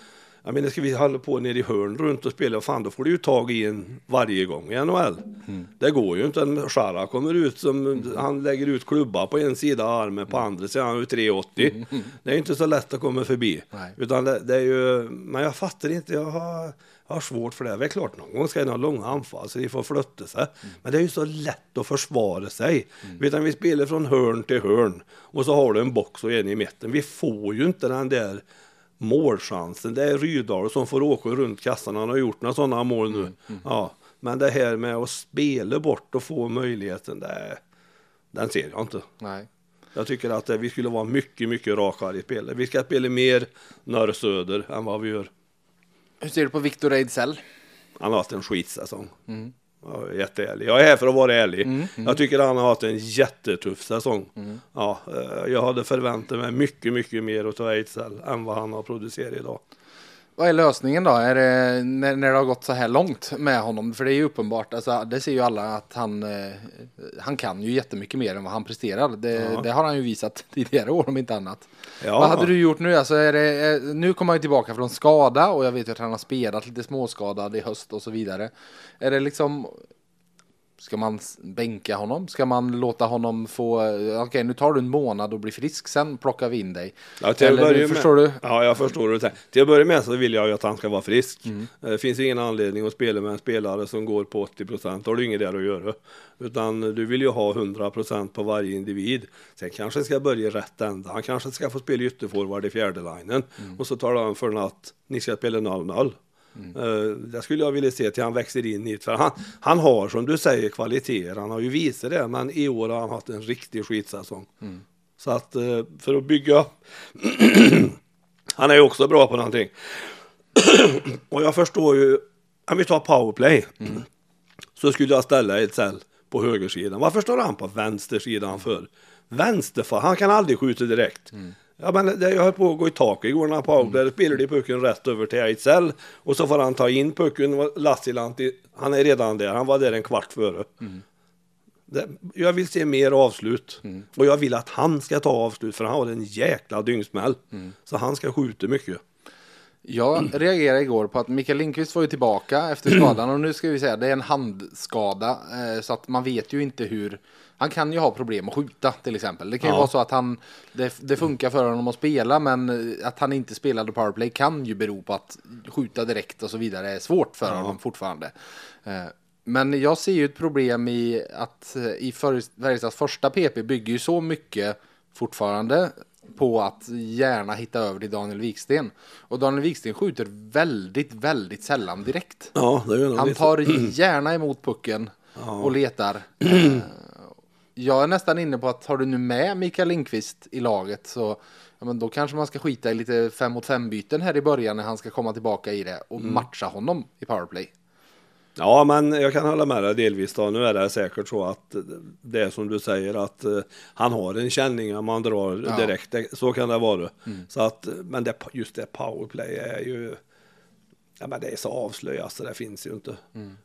B: jag menar ska vi hålla på nere i hörn runt och spela, fan då får du ju tag i en varje gång i NHL. Det går ju inte. En Shara kommer ut som, han lägger ut klubba på en sida av armen, på andra sidan han ju 380. Det är inte så lätt att komma förbi.
A: Nej.
B: Utan det, det är ju, men jag fattar inte, jag har, jag har svårt för det. Det är klart någon gång ska jag ha långa anfall så de får flytta sig. Men det är ju så lätt att försvara sig. Utan vi spelar från hörn till hörn och så har du en box och en i mitten. Vi får ju inte den där målchansen. Det är Rydahl som får åka runt kassan. Han har gjort några sådana mål nu. Ja. Men det här med att spela bort och få möjligheten, det, den ser jag inte.
A: Nej.
B: Jag tycker att eh, vi skulle vara mycket, mycket rakare i spelet. Vi ska spela mer norr-söder än vad vi gör.
A: Hur ser du på Victor Ejdsell?
B: Han har haft en skitsäsong. Jag är jätteärlig. Jag är här för att vara ärlig. Jag tycker han har haft en jättetuff säsong. Ja, eh, jag hade förväntat mig mycket, mycket mer av Ejdsell än vad han har producerat idag.
A: Vad är lösningen då? Är det när, när det har gått så här långt med honom? För det är ju uppenbart, alltså, det ser ju alla att han, eh, han kan ju jättemycket mer än vad han presterar. Det,
B: Ja.
A: det har han ju visat tidigare år om inte annat.
B: Ja.
A: Vad hade du gjort nu? Alltså, är det, är, nu kommer han ju tillbaka från skada och jag vet ju att han har spelat lite småskadad i höst och så vidare. Är det liksom Ska man bänka honom? Ska man låta honom få, eh, okej nu tar du en månad och blir frisk, sen plockar vi in dig.
B: Ja, till
A: Eller,
B: börja med-
A: förstår du?
B: Ja, jag förstår du tänker. Till att börja med så vill jag ju att han ska vara frisk.
A: Mm.
B: Eh, Det finns ingen anledning att spela med en spelare som går på 80 procent. Då har du inget där att göra. Utan du vill ju ha 100 procent på varje individ. Sen kanske ska börja i rätt ända. Han kanske ska få spela ytterforward i fjärde linjen.
A: Mm.
B: Och så talar han för att ni ska spela 0-0. Eh, Det skulle jag vilja se till han växer in i det. För han, han har som du säger kvaliteter. Han har ju visat det. Men i år har han haft en riktig skitsäsong. Så att eh, för att bygga han är ju också bra på någonting. och jag förstår ju, om vi tar powerplay, så skulle jag ställa ett cell på högersidan. Varför står han på vänstersidan för? Vänsterfar, han kan aldrig skjuta direkt. Ja, men det, jag höll på att gå i taket igår när powerplay, då spelade de pucken rätt över till Ejdsell och så får han ta in pucken, Lassilanti, han är redan där, han var där en kvart före. Det, jag vill se mer avslut. Och jag vill att han ska ta avslut för han har en jäkla dyngsmäll. Så han ska skjuta mycket.
A: Jag reagerade igår på att Mikael Lindqvist var ju tillbaka efter skadan och nu ska vi säga det är en handskada eh, så att man vet ju inte hur han kan ju ha problem att skjuta till exempel. Det kan ju
B: Ja.
A: vara så att han det, det funkar för honom att spela men eh, att han inte spelade powerplay kan ju bero på att skjuta direkt och så vidare är svårt för honom fortfarande. Eh, Men jag ser ju ett problem i att eh, i Färjestads första PP bygger ju så mycket fortfarande på att gärna hitta över till Daniel Wiksten. Och Daniel Wiksten skjuter väldigt, väldigt sällan direkt.
B: Ja,
A: Han tar gärna emot pucken och letar. Jag är nästan inne på att har du nu med Mikael Lindqvist i laget så ja, men då kanske man ska skita i lite fem mot fem byten här i början när han ska komma tillbaka i det och matcha honom i powerplay.
B: Ja, men jag kan hålla med dig delvis då. Nu är det säkert så att det är som du säger att eh, han har en känning om man drar
A: Ja.
B: direkt. Det- Så kan det vara. Så att, men det, just det powerplay är ju Ja, men det är så avslöjat så det finns ju inte.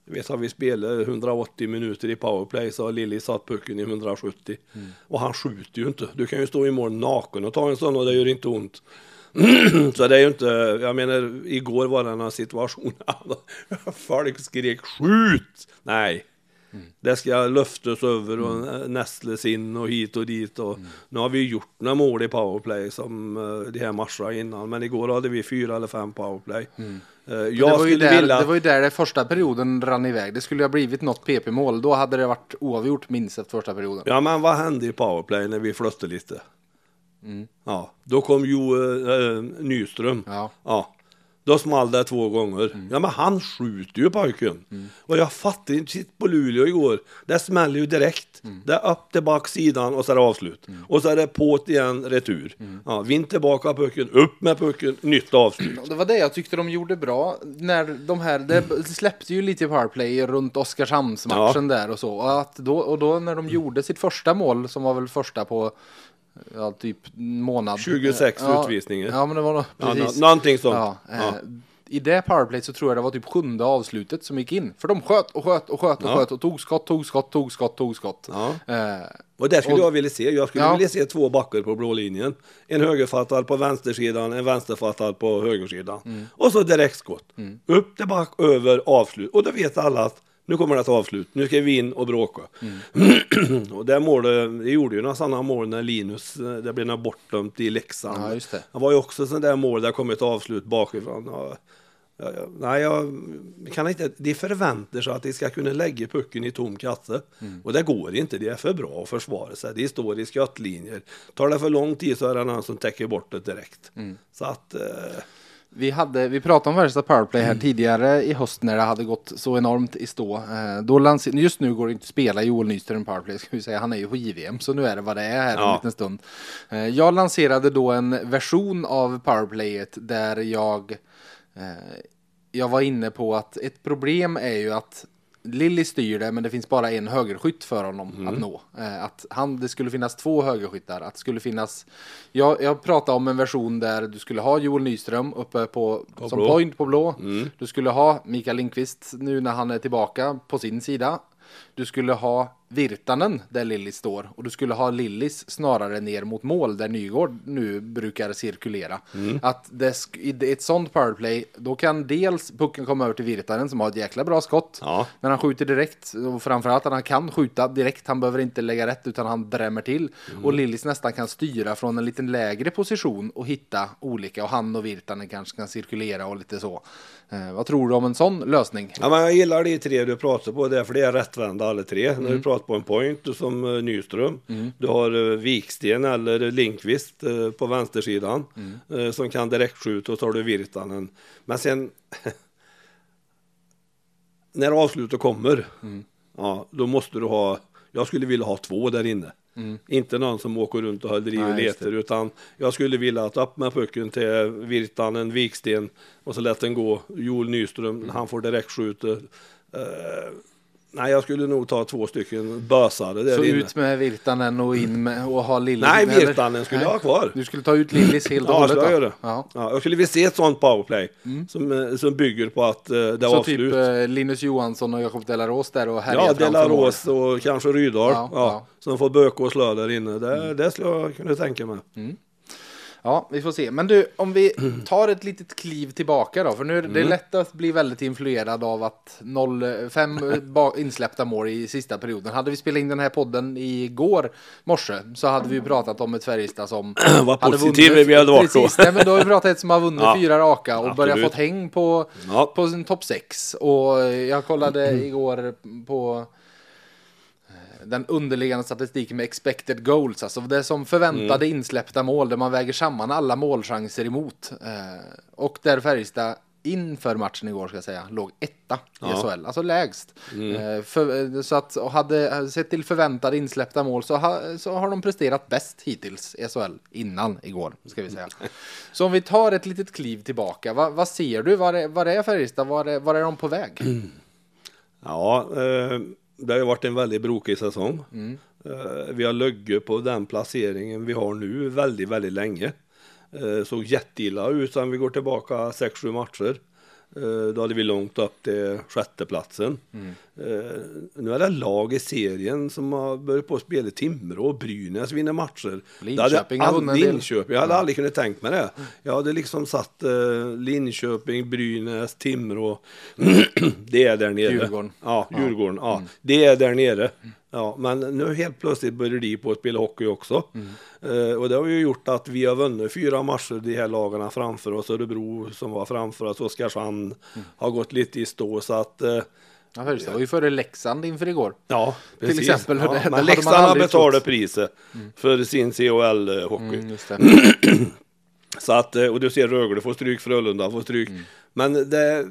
B: Du vet, vi spelat 180 minuter i powerplay så har Lilly satt pucken i 170. Och han skjuter ju inte. Du kan ju stå i mål naken och ta en sån och det gör inte ont. så det är ju inte, jag menar igår var det en situation folk skrek skjut! Nej. Det ska löftas över och nästlas in och hit och dit. Och Nu har vi gjort några mål i powerplay som eh, de här matcherna innan. Men igår hade vi fyra eller fem powerplay. Eh,
A: det, var där,
B: vilja...
A: det var ju där det första perioden rann iväg. Det skulle ha blivit något PP-mål. Då hade det varit oavgjort minst efter första perioden.
B: Ja men vad hände i powerplay när vi flötte lite? Ja, då kom ju äh, Nyström.
A: Ja.
B: ja. Då small det två gånger. Ja men han skjuter ju pojken. Och jag fattar inte, sitt på Luleå igår. Det smäller ju direkt. Det är upp till backsidan och så är det avslut. Och så är det på igen, retur. Ja, vind tillbaka pucken, upp med pucken, nytt avslut.
A: Det var det jag tyckte de gjorde bra. När de här, det släppte ju lite i powerplay runt Oskarshamnsmatchen där och så. Och, att då, och då när de gjorde sitt första mål, som var väl första på ja, typ månad.
B: 26
A: ja,
B: utvisningar.
A: Ja, men det var nog,
B: Ja,
A: precis.
B: nå- någonting sånt.
A: Ja,
B: Ja.
A: eh, I det powerplay så tror jag det var typ sjunde avslutet som gick in. För de sköt och sköt och sköt och
B: Ja.
A: sköt och tog skott, tog skott, tog skott, tog skott.
B: Ja.
A: Eh,
B: Och det skulle
A: Och-
B: jag vilja se. Jag skulle
A: Ja.
B: vilja se två backar på blå linjen. En högerfattad på vänstersidan, en vänsterfattad på högersidan.
A: Mm.
B: Och så direktskott. Upp till back, över, avslut. Och då vet alla att nu kommer det ett avslut. Nu ska vi in och bråka.
A: Mm.
B: och det målet, det gjorde ju några sådana mål när Linus, eh, det blev något bortdömt i Leksand.
A: Ja, det.
B: Var ju också sådana där mål där kom ett avslut bakifrån. Ja, ja. Nej, jag kan inte. De förväntar sig att de ska kunna lägga pucken i tom kasse.
A: Mm.
B: Och det går inte. Det är för bra att försvara sig. De står i skottlinjer. Tar det för lång tid så är det någon som täcker bort det direkt.
A: Mm.
B: Så att... Eh,
A: Vi, hade, vi pratade om värsta powerplay
B: Mm.
A: här tidigare i höst när det hade gått så enormt i stå. Eh, då lanser, just nu går det inte att spela Joel Nyström powerplay, ska vi säga. Han är ju på JVM, så nu är det vad det är här en
B: Ja.
A: liten stund. Eh, jag lanserade då en version av powerplayet där jag, eh, jag var inne på att ett problem är ju att Lilly styr det, men det finns bara en högerskytt för honom
B: Mm.
A: att nå. Eh, att han, det skulle finnas två högerskyttar. Att skulle finnas, jag, jag pratade om en version där du skulle ha Joel Nyström uppe på, som
B: blå.
A: point på blå.
B: Mm.
A: Du skulle ha Mikael Lindqvist nu när han är tillbaka på sin sida. Du skulle ha Virtanen där Lillis står och du skulle ha Lillis snarare ner mot mål där Nygård nu brukar cirkulera.
B: Mm.
A: Att det, i ett sånt powerplay, då kan dels pucken komma över till Virtanen som har ett jäkla bra skott.
B: Ja.
A: När han skjuter direkt och framförallt att han kan skjuta direkt. Han behöver inte lägga rätt utan han drämmer till.
B: Mm.
A: Och Lillis nästan kan styra från en liten lägre position och hitta olika och han och Virtanen kanske kan cirkulera och lite så. Eh, vad tror du om en sån lösning?
B: Ja, men jag gillar de tre du pratar på, därför det är rättvända alla tre. När
A: Mm.
B: du pratar på en point som uh, Nyström, du har Viksten eller Linkvist eh, på vänstersidan
A: Mm.
B: eh, som kan direktskjuta och så har du Virtanen. Men sen när avslutet kommer,
A: Mm.
B: ja, då måste du ha, jag skulle vilja ha två där inne. Inte någon som åker runt och håller i och
A: Mm.
B: Letar utan jag skulle vilja att upp med pucken till Virtanen, Viksten och så lät den gå. Joel Nyström,
A: Mm.
B: han får direktskjuta. Uh, nej, jag skulle nog ta två stycken bösare där
A: Så
B: inne.
A: ut med Virtanen och in med, och ha Lillis
B: Nej,
A: med?
B: Virtanen skulle
A: Nej.
B: jag ha kvar.
A: Du skulle ta ut Lillis helt och
B: Ja,
A: hållet
B: jag göra.
A: Ja.
B: Ja, jag skulle vilja se ett sånt powerplay som, eh, som bygger på att eh, det
A: Så
B: avslut.
A: typ eh, Linus Johansson och Jakob Delaros där och härjar
B: Ja. Delaros och kanske Rydahl.
A: Ja,
B: Ja,
A: ja. Mm.
B: Som får böka och slö där inne. Det, det skulle jag kunna tänka mig.
A: Ja, vi får se. Men du, om vi tar ett litet kliv tillbaka då, för nu är
B: Mm.
A: det lätt att bli väldigt influerad av att 0-5 ba- insläppta mål i sista perioden. Hade vi spelat in den här podden igår morse så hade vi pratat om ett Färjestad som
B: Vad positiva vi hade varit då.
A: Precis, nej, men då har vi pratat ett som har vunnit
B: Ja.
A: fyra raka och börjat fått häng på,
B: Ja.
A: på sin topp 6. Och jag kollade
B: Mm.
A: igår på eh, den underliggande statistiken med expected goals, alltså det som förväntade
B: Mm.
A: insläppta mål där man väger samman alla målchanser emot. Eh, och där Färjestad inför matchen igår ska jag säga låg etta i
B: Ja. Mm.
A: SHL, alltså lägst. Eh, för, eh, så att och hade sett till förväntade insläppta mål så, ha, så har de presterat bäst hittills i SHL innan igår ska vi säga. Så om vi tar ett litet kliv tillbaka, vad, vad ser du? Var är, var är Färjestad? Var är, var är de på väg?
B: Ja, eh, det har ju varit en väldigt brokig säsong.
A: Mm.
B: Eh, vi har legat på den placeringen vi har nu väldigt, väldigt länge. Eh, såg jätteilla ut sen vi går tillbaka 6-7 matcher. Eh, då hade vi långt upp till sjätteplatsen.
A: Mm.
B: Eh, nu är det lag i serien som har börjat på att spela Timrå och Brynäs vinner matcher. Hade
A: Linköping har
B: all-. Linköping, jag hade aldrig kunnat tänkt mig det. Jag hade liksom satt eh, Linköping, Brynäs, Timrå. det är där nere.
A: Djurgården.
B: Ja, Djurgården. Ja, det är där nere. Ja, men nu helt plötsligt börjar de på att spela hockey också. Eh, och det har ju gjort att vi har vunnit fyra matcher, de här lagarna framför oss. Örebro som var framför oss, Oskarshamn har gått lite i stå. Så att, eh,
A: Ja, Färjestad var ju före Leksand inför igår.
B: ja,
A: Till
B: precis.
A: exempel, det- det
B: Ja,
A: hade
B: men Leksand har betalat priset för sin CHL-hockey.
A: Mm, det.
B: Så att, eh, och du ser Rögle får stryk, Frölunda får stryk.
A: Mm.
B: Men det,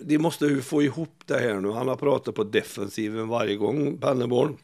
B: de måste ju få ihop det här nu. Han har pratat på defensiven varje gång, Pennerborn.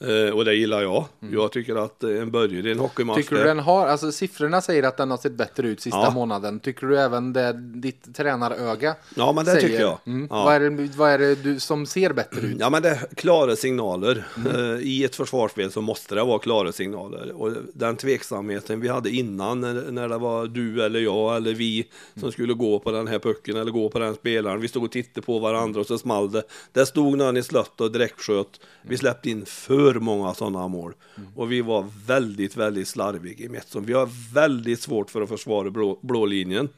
B: Eh, och det gillar jag. Jag tycker att eh, en börjar i en hockeymatch.
A: Tycker du den har, alltså siffrorna säger att den har sett bättre ut sista
B: Ja.
A: månaden. Tycker du även det ditt tränaröga
B: Ja, men det
A: säger?
B: tycker jag.
A: Mm.
B: Ja.
A: Vad, är det, vad är det du som ser bättre ut?
B: Ja men det är klara signaler.
A: Mm.
B: Eh, I ett försvarsspel så måste det vara klara signaler. Och den tveksamheten vi hade innan när, när det var du eller jag eller vi som skulle gå på den här pucken eller gå på den spelaren. Vi stod och tittade på varandra och så small det. Där stod någon i slött och direktsköt. Vi släppte in för många sådana mål. Och vi var väldigt, väldigt slarviga i Metsson. Vi har väldigt svårt för att försvara blå, blå linjen.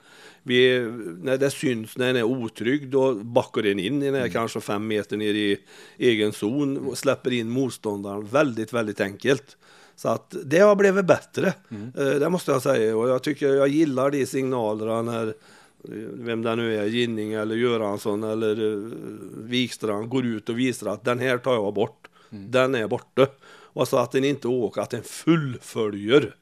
B: Vi, när det syns, när den är otrygg, då backar den in den här kanske fem meter ner i egen zon och släpper in motståndaren väldigt, väldigt enkelt. Så att det har blivit bättre, eh, det måste jag säga. Och jag tycker jag gillar de signalerna när eh, vem det nu är, Ginning eller Göransson eller uh, Wikstrand går ut och visar att den här tar jag bort. Den är borta. Och så att den inte åker, att den fullföljer.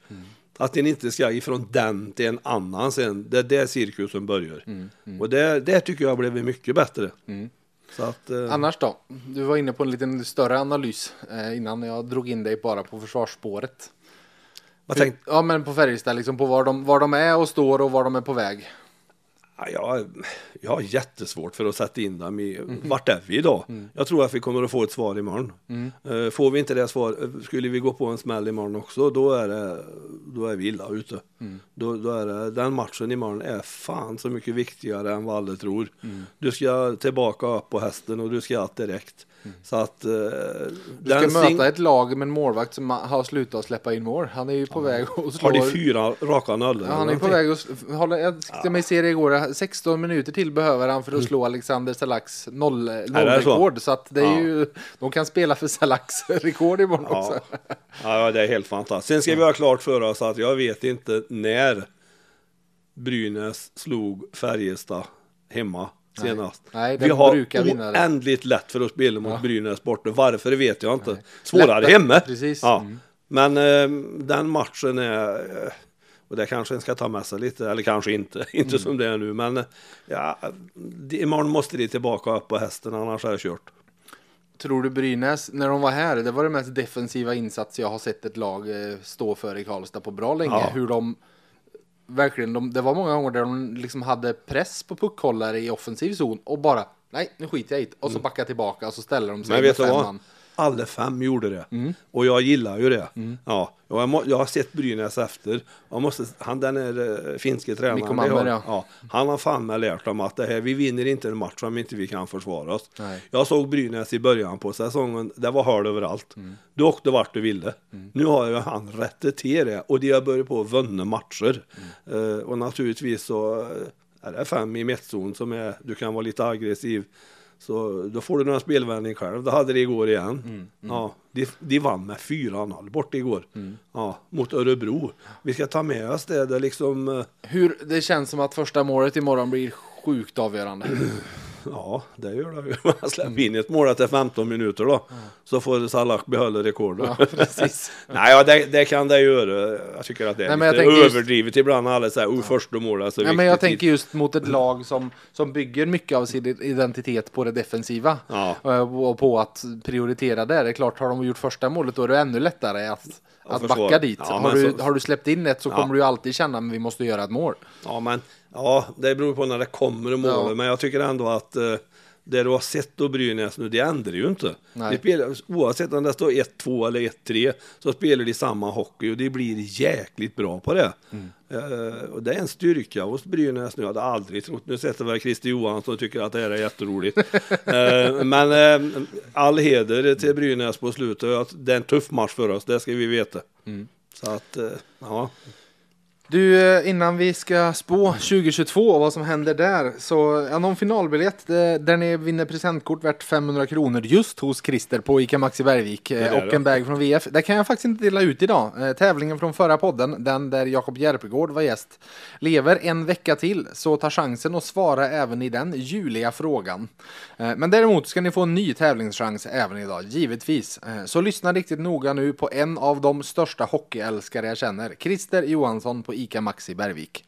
B: Att den inte ska ifrån den till en annan sen. Det är där cirkusen börjar. Och det, det tycker jag blivit mycket bättre. Så att, eh,
A: Annars då? Du var inne på en liten större analys eh, innan jag drog in dig bara på försvarsspåret.
B: vad tänk,
A: Ja men på Färjestad, liksom på var de, var de är och står och var de är på väg.
B: Ja, jag, jag har jättesvårt för att sätta in dem i, vart är vi idag? Jag tror att vi kommer att få ett svar imorgon. Eh, Får vi inte det svar, eh, skulle vi gå på en smäll imorgon också, då är, det, då är vi illa ute. Då, då är det, den matchen imorgon är fan så mycket viktigare än vad alla tror. Du ska tillbaka upp på hästen och du ska att direkt. Så att... eh,
A: Du ska möta ett lag med en målvakt som har slutat släppa in mål. Han är ju på väg att slå...
B: Har de fyra raka nollor?
A: Ja, han är på väg att hålla, jag tyckte mig se det igår, 16 minuter till behöver han för att slå Alexander Salaks noll,
B: det så?
A: nollrekord. Så att det är
B: Ja.
A: ju, de kan spela för Salaks rekord imorgon
B: Ja.
A: också.
B: ja, det är helt fantastiskt. Sen ska vi ha klart för oss att jag vet inte när Brynäs slog Färjestad hemma senast.
A: Nej,
B: vi har oändligt lätt för att spela mot Brynäs borta. Varför vet jag inte. Svårare
A: Lättare,
B: hemma.
A: precis.
B: Ja.
A: Mm.
B: Men eh, den matchen är eh, och det kanske en ska ta med sig lite, eller kanske inte, inte
A: Mm.
B: som det är nu. Men eh, ja, det, imorgon måste de tillbaka upp på hästen, annars är det kört.
A: Tror du Brynäs, när de var här, det var det mest defensiva insats jag har sett ett lag eh, stå för i Karlstad på bra länge.
B: Ja.
A: Hur de verkligen, de, det var många gånger där de liksom hade press på puckhållare i offensiv zon och bara, nej nu skiter jag i det. Och så backar tillbaka och så ställer de sig
B: Mm. Men
A: med
B: vet du
A: fem
B: vad? Alla fem gjorde det.
A: Mm.
B: Och jag gillar ju det. Ja, och jag, må, jag har sett Brynäs efter. Jag måste, han den är uh, finske tränaren. Har-
A: ja.
B: ja. Han har fan med lärt dem att det här, vi vinner inte en match om inte vi kan försvara oss.
A: Nej.
B: Jag såg Brynäs i början på säsongen. Det var hål överallt.
A: Mm.
B: Du åkte vart du ville. Nu har ju han rättat till det och de har börjat på att vinna matcher.
A: Mm.
B: Eh, och naturligtvis så eh, är det fem i mittzon som är, du kan vara lite aggressiv. Så då får du några spelvändning själv. Det hade det igår igen.
A: Mm,
B: Ja, de, de vann med 4-0 bort igår.
A: Mm.
B: Ja, mot Örebro. Vi ska ta med oss det. Det liksom, eh,
A: Hur, det känns som att första målet imorgon blir sjukt avgörande.
B: ja, det gör det. Man släpper in ett mål efter 15 minuter då. Så får Salah behålla rekordet.
A: Ja, precis.
B: Nej, ja, det, det kan det göra. Jag tycker att det är
A: Nej,
B: lite
A: tänker just-
B: överdrivet ibland alla säger oh, första målet är så
A: Ja, men jag
B: viktigt."
A: tänker just mot ett lag som, som bygger mycket av sin identitet på det defensiva.
B: Ja.
A: Eh, Och på att prioritera det. Det är klart, har de gjort första målet då är det ännu lättare att, att
B: försvara.
A: backa dit.
B: Ja,
A: har, du,
B: så-
A: har du släppt in ett så
B: Ja.
A: kommer du alltid känna att vi måste göra ett mål.
B: Ja, men ja, det beror på när det kommer mål.
A: Ja.
B: Men jag tycker ändå att eh, det du har sett då Brynäs nu, det ändrar ju inte.
A: Nej.
B: Spelar, oavsett om det står 1-2 eller 1-3 så spelar de samma hockey och de blir jäkligt bra på det.
A: Mm.
B: Eh, och det är en styrka hos Brynäs nu. Jag hade aldrig trott. Nu sätter väl Christer Johansson och tycker att det här är jätteroligt. Eh, men eh, all heder till Brynäs på slutet. Det är en tuff match för oss, det ska vi veta.
A: Mm.
B: Så att, ja.
A: Du, eh, innan vi ska spå 2022 och vad som händer där, så ja, någon finalbiljett där ni vinner presentkort värt 500 kronor just hos Christer på ICA Maxi Bergvik eh, och en bag från VF. Det kan jag faktiskt inte dela ut idag. Eh, Tävlingen från förra podden, den där Jakob Järpegård var gäst, lever en vecka till, så ta chansen att svara även i den juliga frågan. Men däremot ska ni få en ny tävlingschans även idag, givetvis. Så lyssna riktigt noga nu på en av de största hockeyälskare jag känner, Christer Johansson på ICA Maxi Bergvik.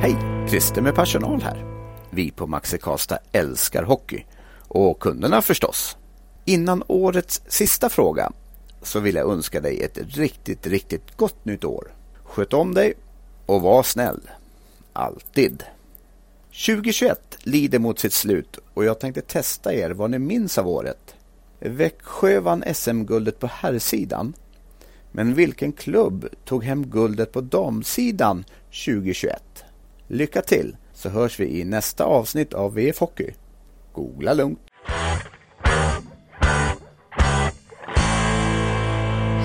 D: Hej! Christer med personal här. Vi på Maxi Karlstad älskar hockey. Och kunderna förstås. Innan årets sista fråga så vill jag önska dig ett riktigt, riktigt gott nytt år. Sköt om dig och var snäll. Alltid. 2021 lider mot sitt slut och jag tänkte testa er vad ni minns av året. Växjö vann SM-guldet på herrsidan. Men vilken klubb tog hem guldet på damsidan 2021? Lycka till så hörs vi i nästa avsnitt av VF Hockey. Googla lugnt.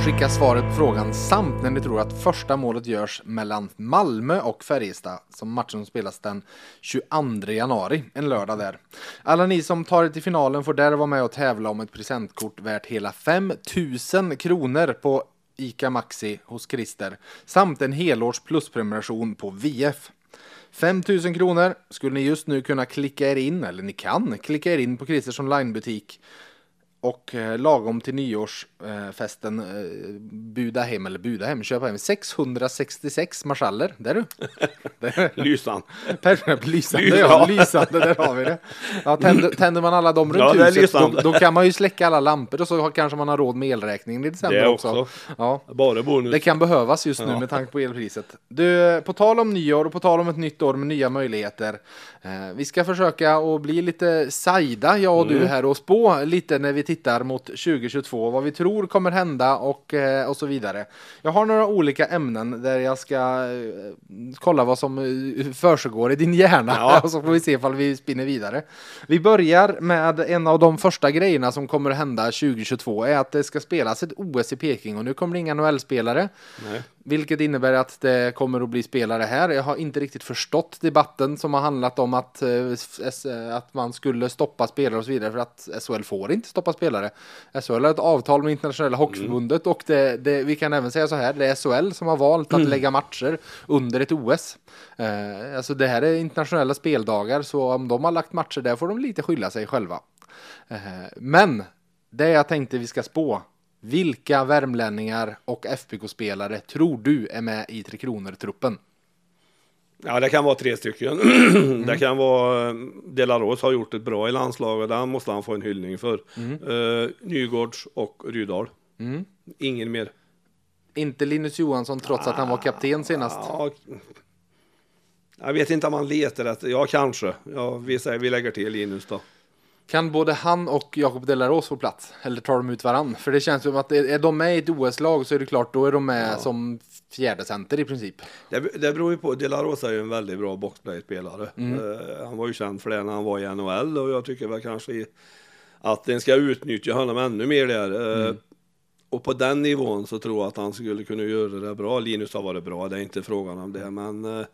A: Skicka svaret på frågan samt när ni tror att första målet görs mellan Malmö och Färjestad som matchen spelas den 22 januari, en lördag där. Alla ni som tar er till finalen får där vara med och tävla om ett presentkort värt hela 5000 kronor på ICA Maxi hos Christer samt en helårs plusprenumeration på VF. 5000 kronor skulle ni just nu kunna klicka er in, eller ni kan klicka er in på Christers onlinebutik och eh, lagom till nyårsfesten eh, buda hem, eller buda hem, köpa hem 666 marschaller. Där du. Där.
B: Lysan.
A: Perfekt, lysande, ja, lysande, där har vi det. Ja, tänder, tänder man alla dem runt
B: Ja,
A: huset, då,
B: lysande.
A: då kan man ju släcka alla lampor och så kanske man har råd med elräkningen i december också.
B: också.
A: Ja.
B: Bara bonus.
A: Det kan behövas just nu med tanke på elpriset. Du, på tal om nyår och på tal om ett nytt år med nya möjligheter. Eh, vi ska försöka att bli lite sajda, jag och du här och spå lite när vi tittar mot 2022. Vad vi tror kommer hända och, eh, och så vidare. Jag har några olika ämnen där jag ska eh, kolla vad som eh, försiggår i din hjärna.
B: Ja.
A: och så får vi se ifall vi spinner vidare. Vi börjar med en av de första grejerna som kommer hända 2022 är att det ska spelas ett OS i Peking och nu kommer det inga NHL-spelare. Vilket innebär att det kommer att bli spelare här. Jag har inte riktigt förstått debatten som har handlat om att, eh, S- att man skulle stoppa spelare och så vidare för att SHL får inte stoppa spelare. SHL har ett avtal med internationella hockeyförbundet och det, det, vi kan även säga så här, det är SHL som har valt att lägga matcher under ett OS. Eh, alltså det här är internationella speldagar så om de har lagt matcher där får de lite skylla sig själva. Eh, men det jag tänkte vi ska spå. Vilka värmlänningar och FBK-spelare tror du är med i Tre Kronor-truppen?
B: Ja, det kan vara tre stycken. Det kan vara eh, Delaros har gjort ett bra i landslaget. Den måste han få en hyllning för. Uh, Nygårds och Rydahl. Ingen mer.
A: Inte Linus Johansson trots att han var kapten senast.
B: Ja, jag vet inte om man letar efter. Ja, kanske. Ja, vi, säger, vi lägger till Linus då.
A: Kan både han och Jakob Delaros få plats? Eller tar de ut varann? För det känns som att är de med i ett OS-lag så är det klart, då är de med som fjärde center i princip.
B: Det, det beror ju på. Delaros är ju en väldigt bra boxplay-spelare. Eh, han var ju känd för det när han var i NHL och jag tycker väl kanske att den ska utnyttja honom ännu mer där. Eh, Och på den nivån så tror jag att han skulle kunna göra det bra. Linus har varit bra, det är inte frågan om det. Men eh,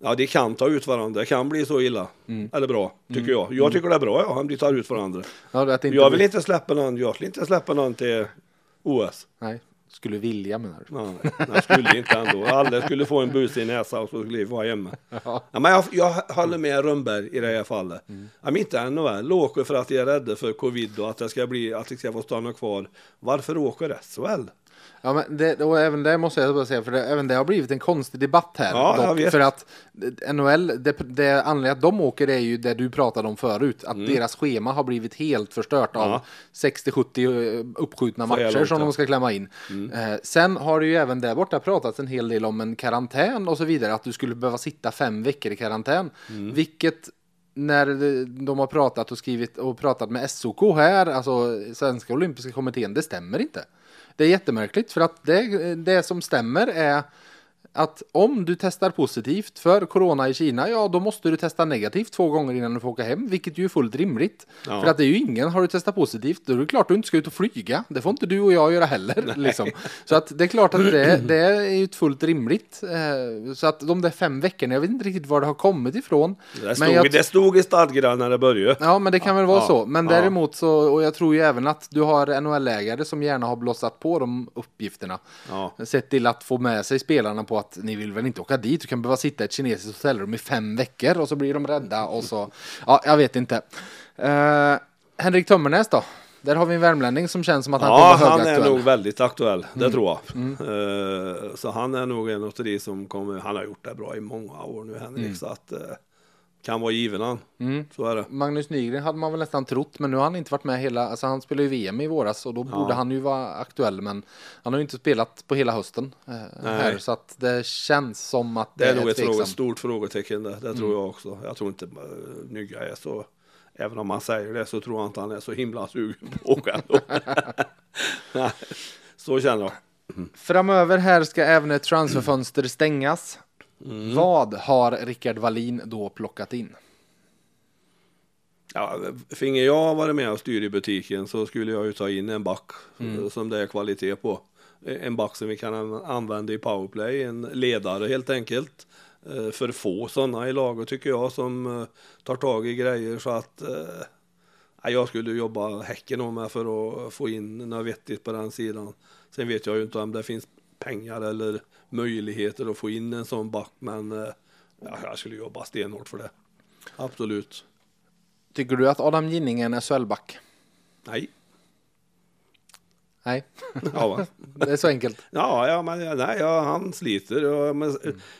B: ja, de kan ta ut varandra. Det kan bli så illa. Eller bra, tycker jag. Jag tycker det är bra, ja, om de tar ut varandra.
A: Ja,
B: Jag vill inte släppa någon, jag vill inte släppa någon till OS.
A: Nej, skulle vilja menar du?
B: Nej, jag skulle inte ändå. Alla skulle få en bus i näsa och så skulle vi vara hemma.
A: Ja.
B: Ja, men jag, jag håller med Rönnberg i det här fallet. Mm. inte NHL åker för att de är rädda för covid och att det ska bli att det ska få stanna kvar. Varför åker SHL?
A: Ja, men det, och även det måste jag bara säga, för det, även det har blivit en konstig debatt här.
B: Ja, jag vet.
A: för att eh, NHL, det, det anledningen att de åker är ju det du pratade om förut, att deras schema har blivit helt förstört av
B: Mm. Ja.
A: 60-70 uppskjutna
B: Så är det
A: matcher
B: långt,
A: som de ska klämma in. Eh, sen har det ju även där borta pratats en hel del om en karantän och så vidare, att du skulle behöva sitta fem veckor i karantän.
B: Mm.
A: Vilket när de har pratat och skrivit och pratat med SOK här, alltså Svenska Olympiska Kommittén, det stämmer inte. Det är jättemärkligt för att det, det som stämmer är att om du testar positivt för corona i Kina, ja då måste du testa negativt två gånger innan du får åka hem, vilket ju är fullt rimligt.
B: Ja.
A: För att det är ju ingen, har du testat positivt, då är det klart du inte ska ut och flyga. Det får inte du och jag göra heller. Liksom. Så att det är klart att det, det är ju fullt rimligt. Eh, Så att de där fem veckorna, jag vet inte riktigt var det har kommit ifrån.
B: Det stod,
A: jag-
B: det stod i stadgarna när det började.
A: Ja, men det kan väl vara
B: Ja.
A: så. Men däremot så, och jag tror ju även att du har NHL-ägare som gärna har blossat på de uppgifterna.
B: Ja.
A: Sett till att få med sig spelarna på att ni vill väl inte åka dit, du kan behöva sitta i ett kinesiskt hotellrum i fem veckor och så blir de rädda och så, ja, jag vet inte. Uh, Henrik Tömmernes då? Där har vi en värmlänning som känns som att han
B: Ja,
A: kommer
B: han är nog väldigt aktuell, det
A: Mm.
B: tror jag. Eh, så han är nog en av de som kommer, han har gjort det bra i många år nu Henrik,
A: Mm.
B: så att eh, kan vara given han.
A: Mm.
B: Så är det.
A: Magnus Nygren hade man väl nästan trott, men nu har han inte varit med hela, alltså han spelade ju VM i våras och då borde han ju vara aktuell, men han har ju inte spelat på hela hösten eh, här, så att det känns som att
B: Det är nog ett fråga, stort frågetecken det, det tror jag också. Jag tror inte uh, Nygga är så, även om man säger det så tror jag inte han är så himla sugen på att åka. Nej, så känner jag.
A: Framöver här ska även ett transferfönster stängas.
B: Mm.
A: Vad har Rickard Wallin då plockat in?
B: Ja, finge jag varit med och styr i butiken så skulle jag ju ta in en back eh, som det är kvalitet på. En back som vi kan an- använda i powerplay, en ledare helt enkelt. Eh, För få sådana i laget tycker jag som eh, tar tag i grejer så att eh, ja, jag skulle jobba häcken om mig för att få in något vettigt på den sidan. Sen vet jag ju inte om det finns pengar eller möjligheter att få in en sån back men eh, ja, jag skulle jobba stenhårt för det. Absolut.
A: Tycker du att Adam Ginning är en SHL-back?
B: Nej.
A: Nej,
B: Ja,
A: det är så enkelt.
B: ja, ja men nej, ja, han sliter. Ja, men,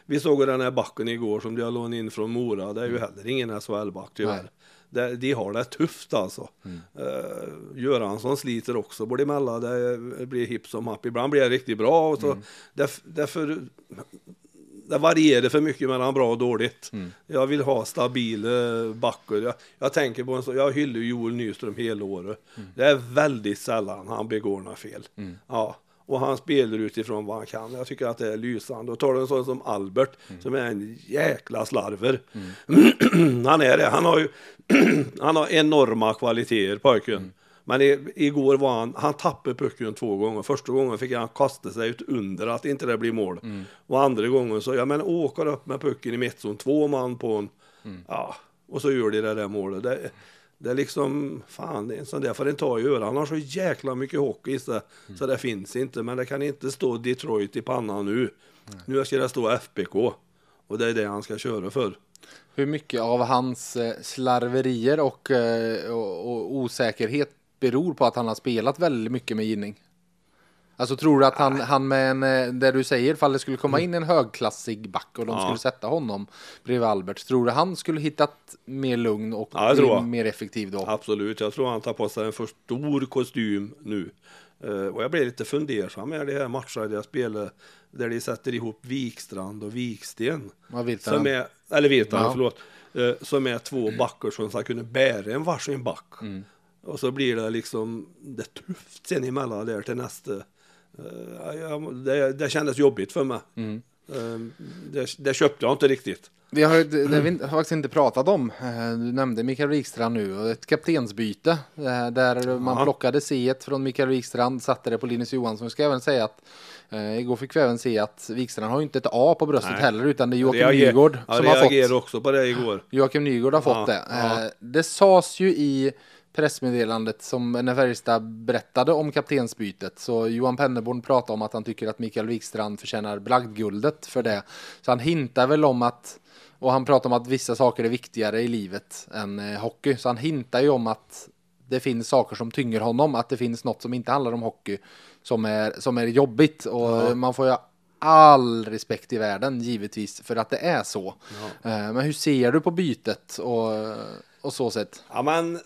B: Vi såg den här backen igår som de har lånat in från Mora. Det är ju heller ingen SHL-back tyvärr.
A: Nej.
B: Det, de har det tufft alltså. Mm. Uh, Göransson sliter också både emellan. Det blir hipp som happ. Ibland blir det riktigt bra. Och så, det, därför, det varierar för mycket mellan bra och dåligt. Jag vill ha stabila backar. Jag, jag tänker på en så, jag hyllar Joel Nyström hela året. Det är väldigt sällan han begår några fel. Ja. Och han spelar utifrån vad han kan. Jag tycker att det är lysande. Och tar du en sån som Albert som är en jäkla slarver. han är det. Han har ju han har enorma kvaliteter pojken. Men i, igår var han, han tappade pucken två gånger. Första gången fick han kasta sig ut under att inte det blir mål. Och andra gången så, ja men åker upp med pucken i mittzon, två man på en. Ja, och så gör de det där målet. Det, det är liksom, fan, det är en sån där får inte ta i göra. Han har så jäkla mycket hockey i sig, så det finns inte. Men det kan inte stå Detroit i pannan nu. Nu ska det stå FBK. Och det är det han ska köra för.
A: Hur mycket av hans eh, slarverier och, eh, och, och osäkerhet beror på att han har spelat väldigt mycket med Ginning? Alltså tror du att han, han med en, eh, det du säger, ifall det skulle komma in en högklassig back och de
B: Ja.
A: skulle sätta honom bredvid Albert, tror du han skulle hittat mer lugn och
B: Ja,
A: mer effektiv då?
B: Absolut, jag tror han tar på sig en för stor kostym nu. Eh, och jag blir lite fundersam med det här matcherna där jag spelar, där de sätter ihop Vikstrand och Viksten. Som är, eller Virtanen,
A: Ja.
B: förlåt. Eh, som är två backar som ska kunna bära en varsin back.
A: Mm.
B: Och så blir det liksom, det tufft sen emellan där till nästa. Eh, jag, det, det kändes jobbigt för mig.
A: Mm.
B: Eh, det, det köpte jag inte riktigt.
A: Vi har, det har vi har faktiskt inte pratat om. Eh, Du nämnde Mikael Wikstrand nu och ett kaptensbyte där man
B: Ja.
A: plockade C från Mikael Wikstrand, satte det på Linus Johansson. Jag ska även säga att eh, igår fick vi även se att Wikstrand har ju inte ett A på bröstet
B: Nej.
A: heller utan det är Joakim
B: Reager-
A: Nygård
B: ja,
A: som har
B: reagerade
A: fått.
B: också på det igår.
A: Joakim Nygård har fått
B: Ja,
A: det.
B: ja.
A: Det sades ju i pressmeddelandet som när Färjestad berättade om kaptensbytet så Johan Penneborn pratade om att han tycker att Mikael Wikstrand förtjänar bragdguldet för det. Så han hintar väl om att och han pratar om att vissa saker är viktigare i livet än eh, hockey. Så han hintar ju om att det finns saker som tynger honom, att det finns något som inte handlar om hockey som är, som är jobbigt. Och man får ju all respekt i världen givetvis för att det är så. Eh, Men hur ser du på bytet och, och så sett?
B: Ja, men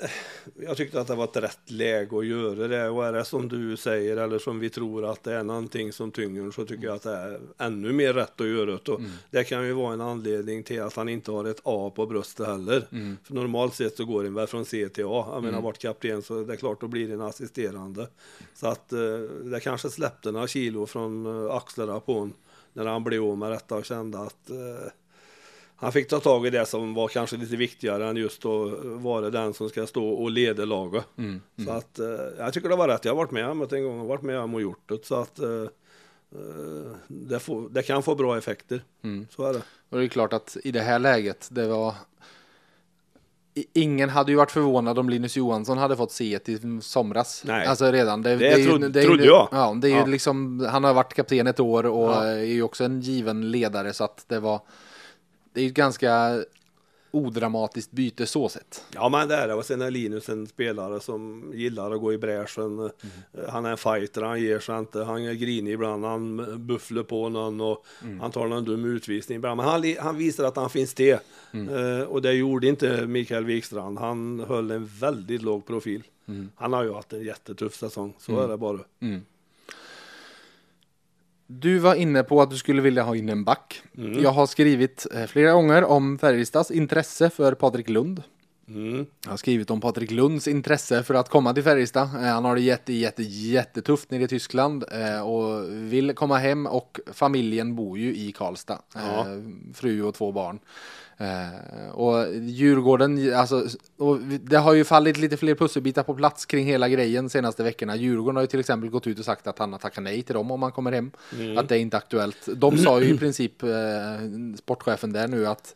B: jag tyckte att det var ett rätt läge att göra det. Och är det som du säger eller som vi tror att det är någonting som tynger så tycker jag att det är ännu mer rätt att göra det. Och Det kan ju vara en anledning till att han inte har ett A på bröstet heller. För normalt sett så går det väl från C till A. Jag menar, varit kapten så det är klart då blir det en assisterande. Så att eh, det kanske släppte några kilo från eh, axlarna på honom när han blev av med detta och kände att eh, han fick ta tag i det som var kanske lite viktigare än just att vara den som ska stå och leda laget. Så att eh, jag tycker det var rätt. Jag har varit med om det en gång och varit med om och gjort det. Så att eh, eh, det, får, det kan få bra effekter. Så är det.
A: Och det är klart att i det här läget, det var... Ingen hade ju varit förvånad om Linus Johansson hade fått se ett i somras.
B: Nej.
A: Alltså redan. Det,
B: Det
A: ju-
B: trodde-
A: det ju-
B: trodde jag.
A: Ja, det är ju
B: Ja.
A: liksom, han har varit kapten ett år och
B: Ja.
A: är ju också en given ledare så att det var... Det är ju ganska odramatiskt byte så sett.
B: Ja men det är det och sen är Linus en spelare som gillar att gå i bräschen. Mm. Han är en fighter, han ger sig inte, han är grinig ibland, han bufflar på någon och mm. han tar någon dum utvisning ibland. Men han, han visar att han finns det. Mm. Uh, och det gjorde inte Mikael Wikstrand. Han höll en väldigt låg profil. Mm. Han har ju haft en jättetuff säsong, så mm. är det bara.
A: Du var inne på att du skulle vilja ha in en back. Mm. Jag har skrivit eh, flera gånger om Färjestads intresse för Patrik Lund. Mm. Jag har skrivit om Patrik Lunds intresse för att komma till Färjestad. Eh, han har det jätte, jätte, jättetufft nere i Tyskland eh, och vill komma hem och familjen bor ju i Karlstad. Ja. Fru och två barn. Eh, och Djurgården, alltså, och det har ju fallit lite fler pusselbitar på plats kring hela grejen senaste veckorna. Djurgården har ju till exempel gått ut och sagt att han har tackat nej till dem om han kommer hem. Mm. Att det är inte aktuellt. De sa ju i princip, eh, sportchefen där nu, att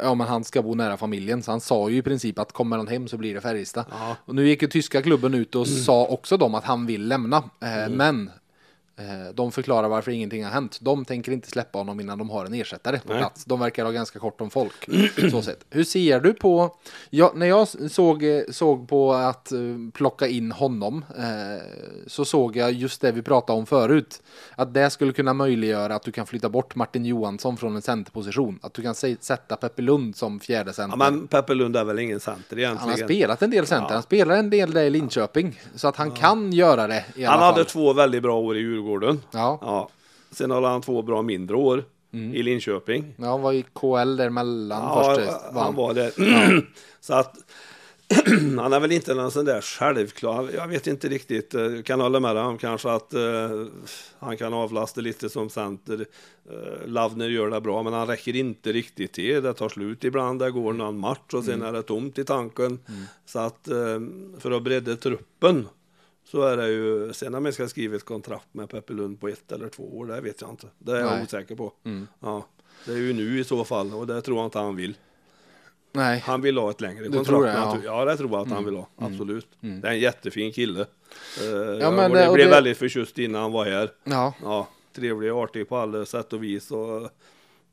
A: Ja men han ska bo nära familjen så han sa ju i princip att kommer han hem så blir det Färjestad. Och nu gick ju tyska klubben ut och mm. sa också de att han vill lämna. Eh, mm. Men de förklarar varför ingenting har hänt. De tänker inte släppa honom innan de har en ersättare på Nej. plats. De verkar ha ganska kort om folk. så sett. Hur ser du på, ja, när jag såg, såg på att uh, plocka in honom så såg jag just det vi pratade om förut. Att det skulle kunna möjliggöra att du kan flytta bort Martin Johansson från en centerposition. Att du kan sätta Peppe Lund som fjärde center.
B: Ja, men Peppe Lund är väl ingen center egentligen.
A: Han har spelat en del center. Ja. Han spelar en del där i Linköping. Så att han kan göra det.
B: han hade två väldigt bra år i Djurgården Djurgården. Ja. ja. Sen har han två bra mindre år mm. i Linköping.
A: Ja, han var i KL däremellan
B: ja, först. Han var det. Ja. Så att han är väl inte någon sån där självklar, jag vet inte riktigt, jag eh, kan hålla med om kanske att uh, han kan avlasta lite som center. Uh, Lavner gör det bra, men han räcker inte riktigt till. Det tar slut ibland, det går någon match och sen mm. är det tomt i tanken. Mm. Så att uh, för att bredda truppen så är det ju, sen om jag ska skriva ett kontrakt med Peppe Lund på ett eller två år, det vet jag inte. Det är jag osäker på. Mm. Ja, det är ju nu i så fall och det tror jag inte han vill. Nej. Han vill ha ett längre kontrakt. Tror jag, ja. ja, det tror jag att han mm. vill ha. Mm. Absolut. Mm. Det är en jättefin kille. Uh, ja, men det, blev det... väldigt förtjust innan han var här. Ja. ja trevlig och artig på alla sätt och vis. Och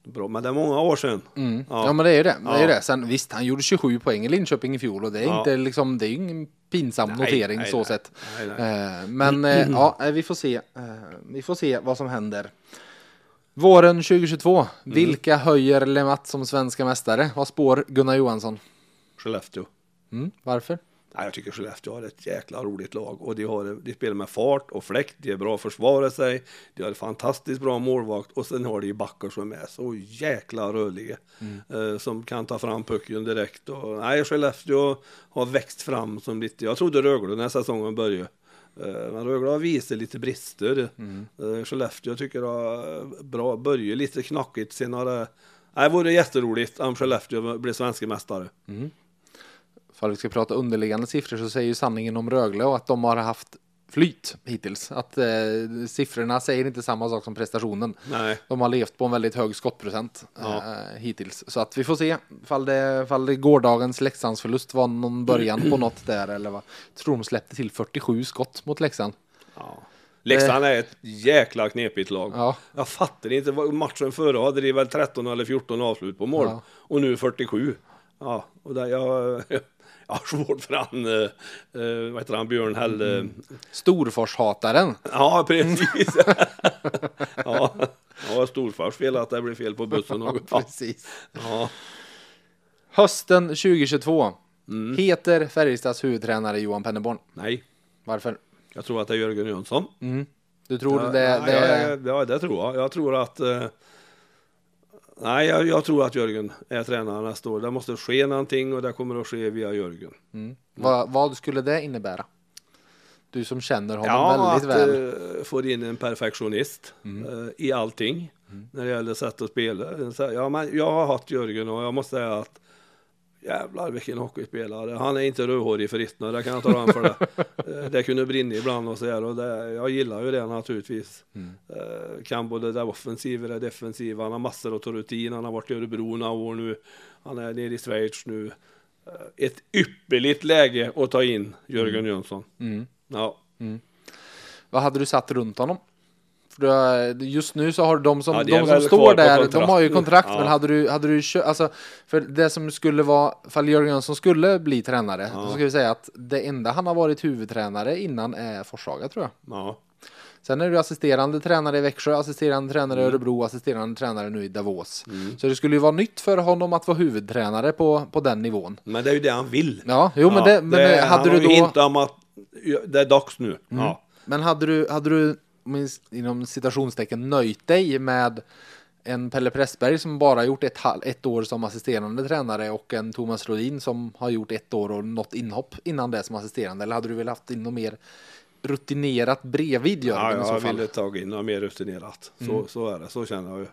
B: Bra, men det är många år sedan.
A: Mm. Ja. ja. men det är det. det, är det. Sen, visst, han gjorde 27 poäng i Linköping i fjol och det är ja. inte liksom, det är ingen pinsam nej, notering nej, så nej. sett. Eh, men eh, ja, eh, vi får se. Vi får se vad som händer. Våren 2022. Mm. Vilka höjer Lematt som svenska mästare? Vad spår Gunnar Johansson?
B: Skellefteå.
A: Mm, varför?
B: Nej, jag tycker Skellefteå har ett jäkla roligt lag och de, har, de spelar med fart och fläkt. De är bra att försvara sig. De har fantastiskt bra målvakt och sen har de backar som är så jäkla rörliga mm. eh, som kan ta fram pucken direkt. Och, nej, Skellefteå har växt fram som lite. Jag trodde Rögle när säsongen började. Eh, men Rögle har visat lite brister. Mm. Eh, Skellefteå tycker jag har bra, börjat lite knackigt. Sen har det, det vore jätteroligt om Skellefteå blev svenska mästare. Mm.
A: För vi ska prata underliggande siffror så säger ju sanningen om Rögle och att de har haft flyt hittills. Att eh, siffrorna säger inte samma sak som prestationen. Nej. De har levt på en väldigt hög skottprocent ja. eh, hittills. Så att vi får se ifall det, ifall det gårdagens Leksandsförlust var någon början på något där eller vad. Tror de släppte till 47 skott mot Leksand. Ja.
B: Leksand är ett jäkla knepigt lag. Ja. Jag fattar inte. Matchen före hade de väl 13 eller 14 avslut på mål. Ja. Och nu 47. Ja, och där jag, jag har svårt för han, eh, eh, vad heter han, Björn Hell... Mm.
A: Storforshataren.
B: Ja, precis. ja, ja Storfors fel att det blev fel på bussen. Ja, precis.
A: Ja. Hösten 2022. Mm. Heter Färjestads huvudtränare Johan Penneborn?
B: Nej.
A: Varför?
B: Jag tror att det är Jörgen Jönsson. Mm.
A: Du tror
B: ja,
A: det, det...
B: Ja, ja, det tror jag. Jag tror att eh, Nej, jag, jag, tror att Jörgen är tränare nästa år. Det måste ske någonting och det kommer att ske via Jörgen. Mm.
A: Mm. Vad, skulle det innebära? Du som känner honom ja, väldigt väl. Ja,
B: att uh, få in en perfektionist mm. uh, i allting mm. när det gäller sätt att spela. Ja, men jag har haft Jörgen och jag måste säga att Jävlar vilken hockeyspelare. Han är inte rödhårig för Ittner, det kan jag tala om för det. Eh, det kunde brinna ibland och så här och det, jag gillar ju det naturligtvis. Mm. Eh, kan både det offensiva och det defensiva. Han har massor av rutin. Han har varit i Örebro några år nu. Han är nere i Schweiz nu. Eh, ett ypperligt läge att ta in Jörgen mm. Jönsson. Mm. Ja. Mm.
A: Vad hade du satt runt honom? För har- just nu så har de som,
B: Ja,
A: de som står där, de har ju kontrakt.
B: Ja.
A: Men hade du, hade du kö- alltså, för det som skulle vara, fall Jörgen Jönsson skulle bli tränare,
B: Ja.
A: så ska vi säga att det enda han har varit huvudtränare innan är Forshaga tror jag.
B: Ja.
A: Sen är du assisterande tränare i Växjö, assisterande tränare
B: Mm.
A: i Örebro, assisterande tränare nu i Davos. Så det skulle ju vara nytt för honom att vara huvudtränare på, på den nivån.
B: Men det är ju det han vill.
A: Ja, jo men,
B: Ja,
A: det, men
B: det- han
A: hade
B: har
A: du
B: ju
A: då...
B: hintat om att det är dags nu. Ja.
A: Men hade du, hade du minst, inom citationstecken nöjt dig med en Pelle Pressberg som bara gjort ett, ett år som assisterande tränare och en Thomas Rodin som har gjort ett år och något inhopp innan det som assisterande? Eller hade du väl haft in något mer rutinerat bredvid Jörgen
B: Ja,
A: i så
B: jag
A: fall?
B: ville ta in något mer rutinerat. Så, så är det, så känner jag ju.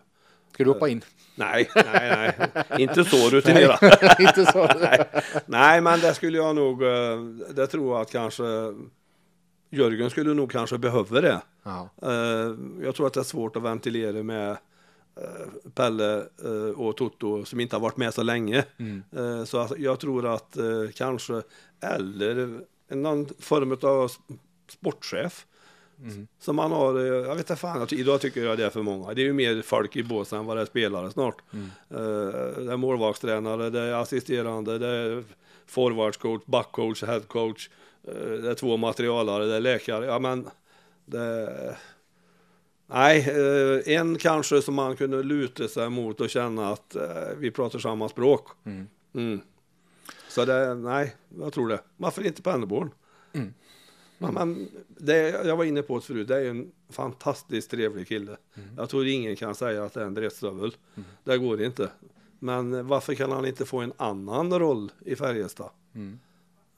A: Ska du hoppa in?
B: Nej, nej, nej. Inte så rutinerat.
A: Inte så.
B: nej. nej, men det skulle jag nog, eh, det tror jag att kanske Jörgen skulle nog kanske behöva det.
A: Ja.
B: Eh, Jag tror att det är svårt att ventilera med eh, Pelle eh, och Toto som inte har varit med så länge. Eh, Så jag tror att kanske, eller en någon form av sportchef. Som man har, jag vet inte fan, idag tycker jag det är för många. Det är ju mer folk i båsen än vad det är spelare snart. Eh, Det är målvaktstränare, det är assisterande, det är forwardscoach, backcoach, headcoach. Eh, Det är två materialare, det är läkare. Ja men, det, Nej, eh, en kanske som man kunde luta sig mot och känna att eh, vi pratar samma språk. Mm. Så det, nej, jag tror det. Varför inte Penneborn? Men, men det, jag var inne på det förut, det är en fantastiskt trevlig kille. Jag tror ingen kan säga att det är en dretstövel. Det går inte. Men varför kan han inte få en annan roll i Färjestad?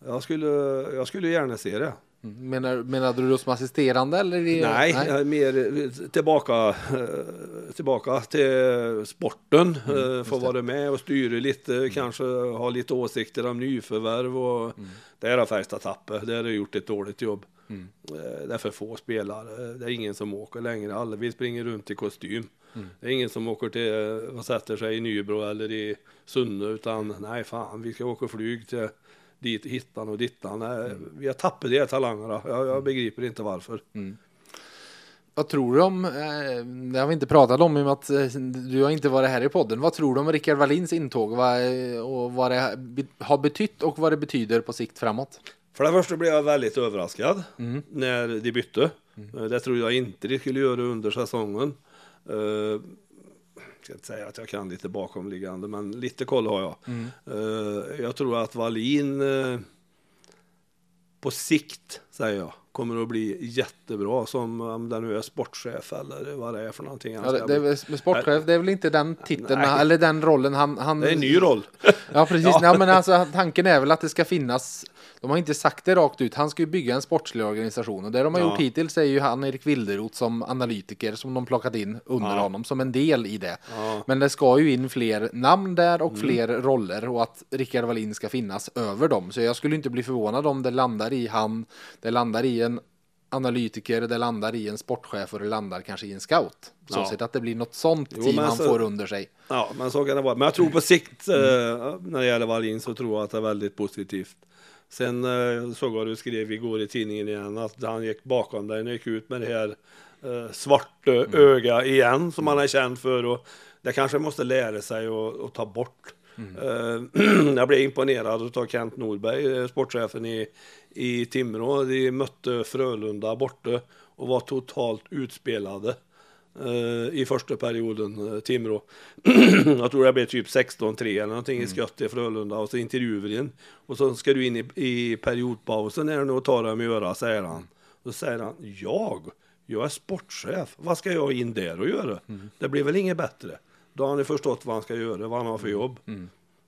B: Jag, skulle, jag skulle gärna se det.
A: Menar, menade du då som assisterande eller? I,
B: Nej, är mer tillbaka, eh, tillbaka till sporten. Mm, få vara med och styra lite, kanske ha lite åsikter om nyförvärv. Och Där har Färjestad tappat, där har de gjort ett dåligt jobb. Eh, Det är för få spelare, det är ingen som åker längre. Alla vill springa runt i kostym. Det är ingen som åker till eh, och sätter sig i Nybro eller i Sunne utan nej fan, vi ska åka flyg till dit, hittan och dittan. Nej, Vi har tappat de här talangerna. Jag, jag begriper inte varför.
A: Vad tror du om, eh, det har vi inte pratat om i och med att eh, du har inte varit här i podden. Vad tror du om Rickard Wallins intåg eh, och vad det har betytt och vad det betyder på sikt framåt?
B: För det första blev jag väldigt överraskad när de bytte. Eh, Det tror jag inte de skulle göra under säsongen. Ska inte säga att jag kan lite bakomliggande, men lite koll har jag. Eh, Jag tror att Wallin eh, på sikt, säger jag, kommer att bli jättebra som om det nu är sportchef eller vad det är för någonting.
A: Ja, det, det är sportchef, det är väl inte den titeln,
B: Nej.
A: eller den rollen han... han
B: Det är en ny roll.
A: Ja, precis.
B: Ja.
A: Ja. men alltså, tanken är väl att det ska finnas, de har inte sagt det rakt ut, han ska ju bygga en sportslig organisation och det de har
B: Ja.
A: gjort hittills är ju han Erik Wilderoth som analytiker som de plockat in under
B: Ja.
A: honom som en del i det.
B: Ja. Mm.
A: Men det ska ju in fler namn där och fler roller och att Rickard Wallin ska finnas över dem. Så jag skulle inte bli förvånad om det landar i han, det landar i en analytiker, det landar i en sportchef och det landar kanske i en scout. Så
B: Ja.
A: att det blir något sånt
B: Jo,
A: team han
B: så-
A: får under sig.
B: Ja, men så kan det vara. Men jag tror på sikt eh, när det gäller Wallin så tror jag att det är väldigt positivt. Sen eh, såg jag du skrev igår i tidningen igen att han gick bakom dig och gick ut med det här eh, svarta öga igen som han är känd för. Och det kanske måste lära sig att, ta bort. Eh, jag blev imponerad av Kent Norberg, eh, sportchefen i, i Timrå. De mötte Frölunda borta och var totalt utspelade i första perioden, eh, Timrå. jag tror det blev typ 16-3 eller någonting i skott i Frölunda och så intervjuar in. Och så ska du in i, i periodpausen är det nog att ta dem i öra, säger han. Då säger han, jag? Jag är sportchef. Vad ska jag in där och göra? Det blir väl inget bättre. Då har ju förstått vad han ska göra, vad han har för jobb.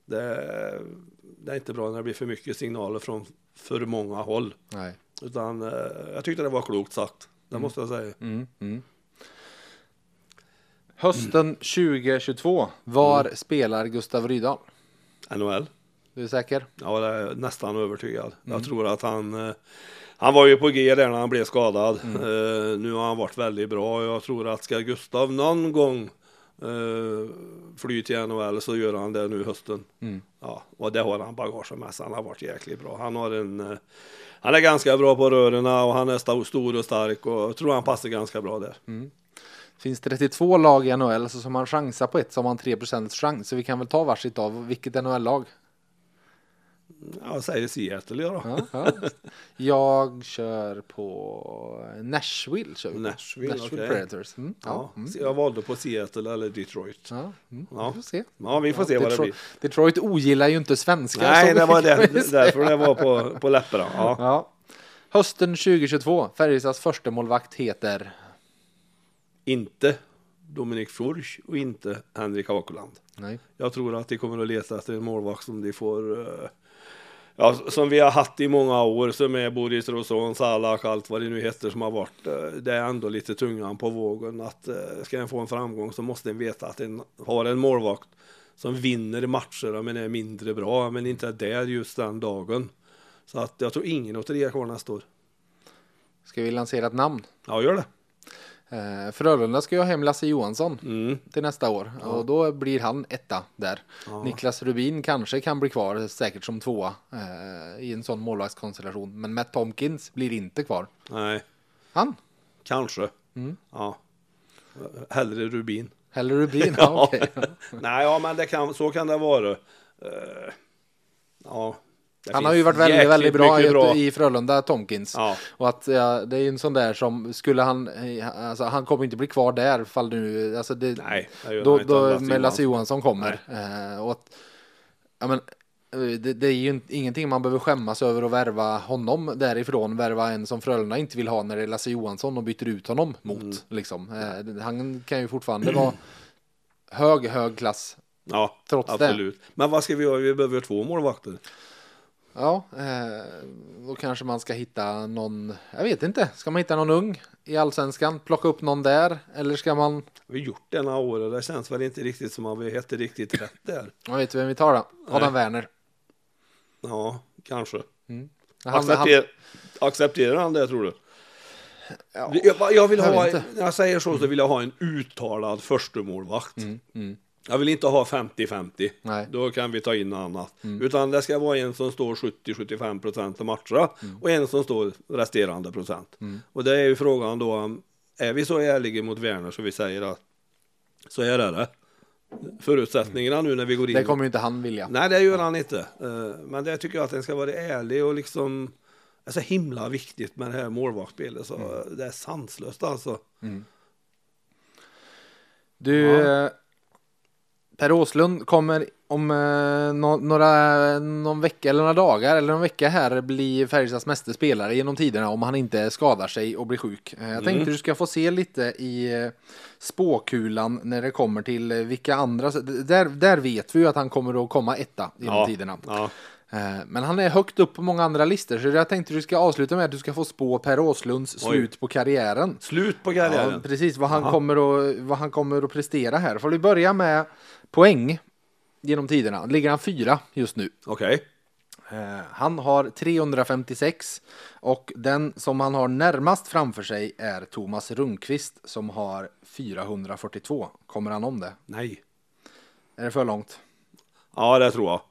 B: Det, det är inte bra när det blir för mycket signaler från för många håll.
A: Nej.
B: Utan eh, jag tyckte det var klokt sagt. Det måste jag säga.
A: Mm, mm. Hösten 2022, var spelar Gustav Rydahl?
B: NHL.
A: Du är säker?
B: Ja, det är jag nästan övertygad. Jag tror att han eh, han var ju på G där när han blev skadad. Eh, nu har han varit väldigt bra och jag tror att ska Gustav någon gång eh, fly till NHL så gör han det nu hösten. Ja, och det har han bagage med sig. Han har varit jäkligt bra. Han har en eh, han är ganska bra på rörerna och han är sta- stor och stark och jag tror han passar ganska bra där.
A: Finns 32 lag i NHL så som man chansar på ett så har man 3% chans. Så vi kan väl ta varsitt av vilket NHL-lag.
B: Ja, säger Seattle ja då.
A: Ja, ja. Jag kör på Nashville. Kör vi på.
B: Nashville, okej.
A: Predators. Mm, ja. Mm.
B: jag valde på Seattle eller Detroit.
A: Ja, mm.
B: Ja.
A: Vi får se.
B: Ja, vi får se vad det
A: Detroit,
B: blir.
A: Detroit ogillar ju inte svenskar.
B: Nej, det var
A: säga.
B: därför det var på, på läpparna.
A: Hösten 2022. Färjestads första målvakt heter
B: Inte Dominik Furch och inte Henrik Hakoland.
A: Nej.
B: Jag tror att de kommer att leta efter en målvakt som de får eh, Ja, som vi har haft i många år som är Boris Roson, Salak, allt vad det nu heter som har varit. eh, Det är ändå lite tungan på vågen att eh, ska en få en framgång så måste en veta att en har en målvakt som vinner matcher men är mindre bra men inte är där just den dagen. Så att jag tror ingen de är kvar nästa år.
A: Ska vi lansera ett namn?
B: Ja, gör det.
A: Eh, Frölunda ska ju ha hem Lasse Johansson
B: Mm.
A: till nästa år och då blir han etta där. Niklas Rubin kanske kan bli kvar säkert som tvåa eh, i en sån målvaktskonstellation. Men Matt Tomkins blir inte kvar.
B: Nej,
A: Han?
B: kanske.
A: Mm.
B: Ja. Hellre Rubin.
A: Eller Rubin? ja. okej.
B: Nej, ja, men det kan, så kan det vara. Eh, ja. Det
A: Han har ju varit väldigt, väldigt bra,
B: bra.
A: i Frölunda, Tomkins.
B: Ja.
A: Och att ja, det är ju en sån där som skulle han, alltså han kommer inte bli kvar där fall det nu, alltså det,
B: Nej, det
A: då, då
B: Lasse
A: med Lasse
B: Johansson.
A: Kommer. Eh, och att, ja men, eh, det, det är ju ingenting man behöver skämmas över att värva honom därifrån, värva en som Frölunda inte vill ha när det är Lasse Johansson och byter ut honom mot.
B: Mm.
A: Liksom. Eh, han kan ju fortfarande vara hög, hög klass.
B: Ja,
A: Trots det.
B: absolut. Men vad ska vi göra? Vi behöver två målvakter.
A: Ja, eh, då kanske man ska hitta någon, jag vet inte, ska man hitta någon ung i allsvenskan, plocka upp någon där, eller ska man,
B: Vi har gjort det några år och det känns väl inte riktigt som att vi heter riktigt rätt där.
A: jag vet vem vi tar då? Adam Werner.
B: Ja, kanske.
A: Han, han,
B: Accepter, Accepterar han det tror du?
A: ja,
B: Jag, jag vill
A: jag
B: ha, när jag säger så så vill jag ha en uttalad förstemålvakt.
A: mm.
B: Jag vill inte ha 50-50.
A: Nej.
B: Då kan vi ta in något annat.
A: Mm.
B: Utan det ska vara en som står 70-75 procent av matcherna
A: Mm.
B: och en som står resterande procent. Och det är ju frågan då, är vi så ärliga mot Werner så vi säger att så här är det. Förutsättningarna nu när vi går in.
A: det kommer ju inte han vilja.
B: Nej, det gör han inte. Eh, Men det tycker jag att den ska vara ärlig och liksom det är så himla viktigt med det här målvaktsspelet så
A: Mm.
B: det är sanslöst alltså.
A: Du,
B: Ja.
A: Per Åslund kommer om eh, nå- några, någon vecka eller några dagar eller någon vecka här bli Färjestads meste spelare genom tiderna om han inte skadar sig och blir sjuk. Eh, Jag tänkte du ska få se lite i eh, spåkulan när det kommer till eh, vilka andra, där, där vet vi ju att han kommer att komma etta genom
B: Ja,
A: tiderna.
B: ja.
A: Eh, Men han är högt upp på många andra listor så jag tänkte du ska avsluta med att du ska få spå Per Åslunds slut på karriären.
B: Slut på
A: Ja,
B: karriären.
A: precis vad han, kommer att, vad han kommer att prestera här. Får vi börja med poäng genom tiderna. Ligger han fyra just nu.
B: Okej.
A: Eh, han har 356 och den som han har närmast framför sig är Thomas Rundqvist som har 442. Kommer han om det?
B: Nej.
A: Är det för långt?
B: Ja, det tror jag.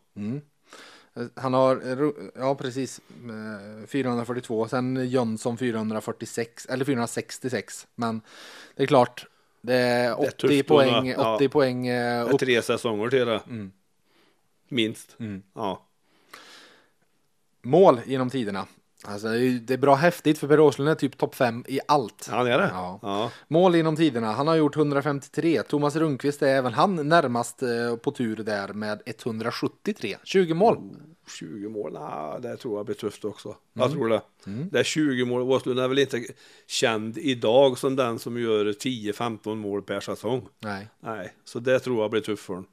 A: Eh, Han har, eh, ja precis, eh, 442. Sen Jönsson 446, eller 466. Men det är klart, det är 80
B: tufft då,
A: poäng,
B: ja.
A: 80 poäng eh,
B: Det är
A: upp.
B: tre säsonger till det.
A: Mm.
B: Minst. Ja.
A: mål genom tiderna. Alltså det är, det är bra häftigt för Per Åslund är typ topp 5 i allt.
B: Han är det?
A: Ja.
B: ja.
A: Mål genom tiderna. Han har gjort 153. Thomas Rundqvist är även han närmast eh, på tur där med 173. 20 mål.
B: 20 mål, nej, det tror jag blir tufft också. Jag tror det. Det är 20 mål. Åslund är väl inte känd idag som den som gör 10-15 mål per säsong.
A: Nej.
B: Nej, så det tror jag blir tufft för honom.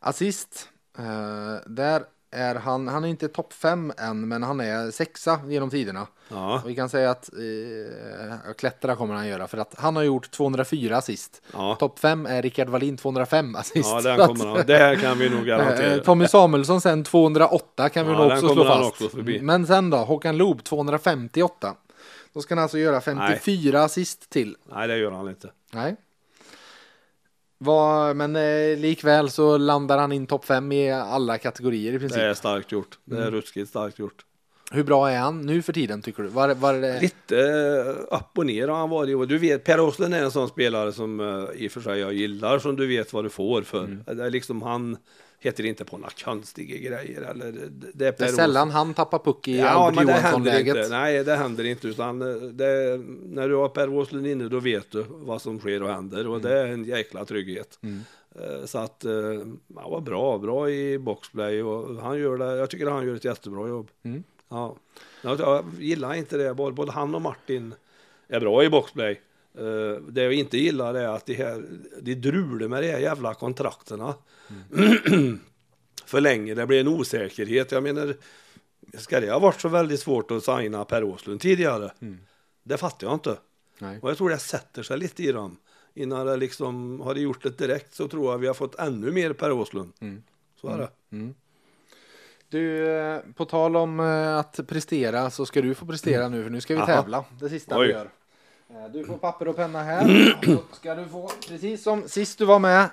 A: Assist. Eh, där är han, han är inte topp 5 än, men han är sexa genom tiderna.
B: Ja,
A: Och vi kan säga att eh, klättra kommer han göra för att han har gjort 204 assist.
B: Ja.
A: Topp 5 är Rickard Wallin 205 assist.
B: ja den kommer han. Det kan vi nog
A: Eh,
B: garantera.
A: Tommy Samuelsson sen 208 kan vi
B: Ja,
A: nog också slå fast.
B: också.
A: Men sen då, Håkan Loob 258. Då ska han alltså göra 54 assist till.
B: Nej, det gör han inte.
A: Nej. Vad, men eh, likväl så landar han in topp 5 i alla kategorier i princip.
B: Det är starkt gjort. Det
A: Mm.
B: är ruskigt starkt gjort.
A: Hur bra är han nu för tiden tycker du? Var, var det...
B: Lite eh, upp och ner har han varit. Du vet, Per Åslund är en sån spelare som eh, i och för sig jag gillar, som du vet vad du får för.
A: Mm.
B: Det är liksom han heter inte på några konstiga grejer. Eller, det, det är
A: Det är sällan han tappar puck i
B: Ja,
A: Albert
B: det
A: Johansson-läget.
B: Nej, det händer inte. Utan eh, det, när du har Per Åslund inne, då vet du vad som sker och händer. Och det är en jäkla trygghet. Eh, Så att, eh, han var bra, bra i boxplay och han gör det, jag tycker han gör ett jättebra jobb. Ja. Jag, gillar inte det, både han och Martin är bra i boxplay. Eh, det jag inte gillar är att de här, de drular med de här jävla kontrakterna. För länge, det blir en osäkerhet. Jag menar, ska det ha varit så väldigt svårt att signa Per Åslund tidigare? Det fattar jag inte.
A: Nej.
B: Och jag tror det sätter sig lite i dem. Innan det liksom, har det gjort det direkt så tror jag vi har fått ännu mer Per Åslund. Så är det.
A: Du, eh, på tal om eh, att prestera så ska du få prestera nu för nu ska vi
B: Aha.
A: tävla. Det sista
B: Oj.
A: vi gör. Eh, Du får papper och penna här. Så ska du få, precis som sist du var med,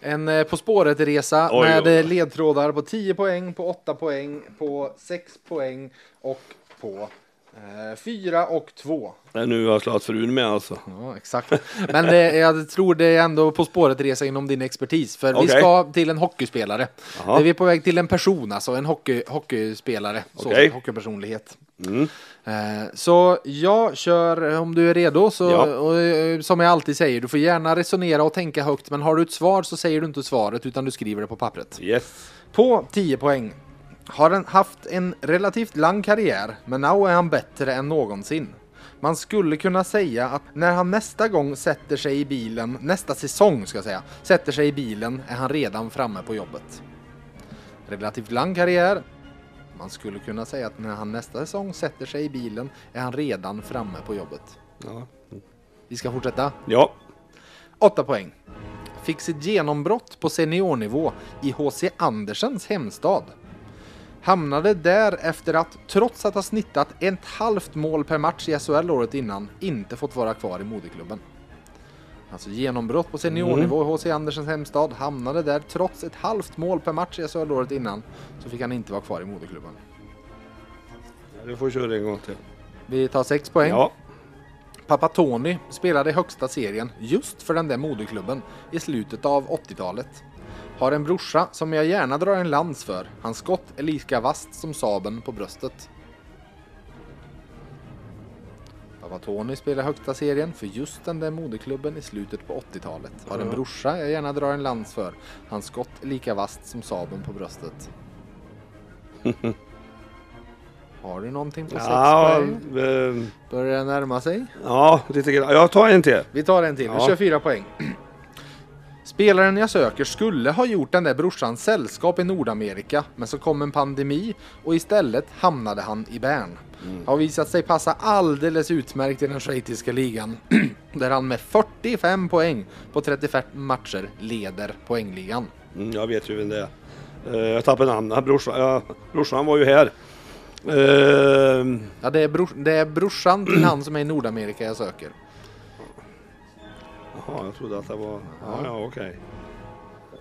A: en eh, På spåret-resa med
B: oj, oj.
A: eh, ledtrådar på 10 poäng, på 8 poäng, på 6 poäng och på eh, 4 och 2.
B: Det är nu jag har slagit frun med alltså.
A: Ja, exakt. Men det, jag tror det är ändå På spåret-resa inom din expertis. För vi
B: Okej.
A: ska till en hockeyspelare. Vi är på väg till en person, alltså en hockey, hockeyspelare. Så,
B: Okej.
A: hockeypersonlighet.
B: Mm.
A: Eh, så jag kör, om du är redo, så,
B: Ja.
A: och, eh, som jag alltid säger, du får gärna resonera och tänka högt, men har du ett svar så säger du inte svaret utan du skriver det på pappret.
B: Yes.
A: På 10 poäng. Har han haft en relativt lång karriär, men nu är han bättre än någonsin. Man skulle kunna säga att när han nästa gång sätter sig i bilen, nästa säsong ska jag säga, sätter sig i bilen är han redan framme på jobbet. Relativt lång karriär. Man skulle kunna säga att när han nästa säsong sätter sig i bilen är han redan framme på jobbet.
B: Ja.
A: Vi ska fortsätta.
B: ja.
A: 8 poäng. Fick sitt genombrott på seniornivå i H.C. Andersens hemstad. Hamnade där efter att, trots att ha snittat ett halvt mål per match i SHL året innan, inte fått vara kvar i moderklubben. Alltså genombrott på seniornivå i H.C. Andersens hemstad. Hamnade där trots ett halvt mål per match i SHL året innan, så fick han inte vara kvar i moderklubben.
B: Du får köra en gång till.
A: Vi tar 6 poäng.
B: Ja.
A: Pappa Tony spelade i högsta serien just för den där moderklubben i slutet av 80-talet. Har en brorsa som jag gärna drar en lans för. Hans skott är lika vasst som sabeln på bröstet. Pappa Tony spelar högsta serien för just den där moderklubben i slutet på 80-talet. Har en brorsa jag gärna drar en lans för. Hans skott är lika vasst som sabeln på bröstet. Har du någonting på 6
B: Ja,
A: poäng?
B: eh,
A: Börjar det närma sig?
B: ja, lite grann. Jag tar en till.
A: Vi tar en till, vi
B: Ja.
A: kör fyra poäng. Spelaren jag söker skulle ha gjort den där brorsan sällskap i Nordamerika, men så kom en pandemi och istället hamnade han i Bern. Har visat sig passa alldeles utmärkt i den schweiziska ligan, där han med 45 poäng på 35 matcher leder poängligan.
B: Mm, jag vet ju vem det är. Eh, jag tappade namnet. Brorsan, ja, brorsan var ju här. Eh,
A: Ja, det är, bror, det är brorsan till han som är i Nordamerika jag söker.
B: Jaha, jag trodde att det var... Ja, ja okej. Eh,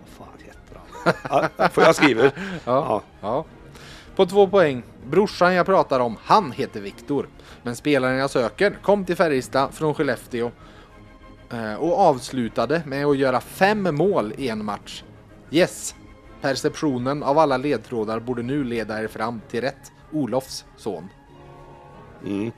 B: Vad fan heter han? Ja, får jag skriver?
A: Ja. ja. På två poäng. Brorsan jag pratar om, han heter Viktor. Men spelaren jag söker kom till Färjestad från Skellefteå eh, och avslutade med att göra fem mål i en match. Yes! Perceptionen av alla ledtrådar borde nu leda er fram till rätt. Olofs son.
B: Mm.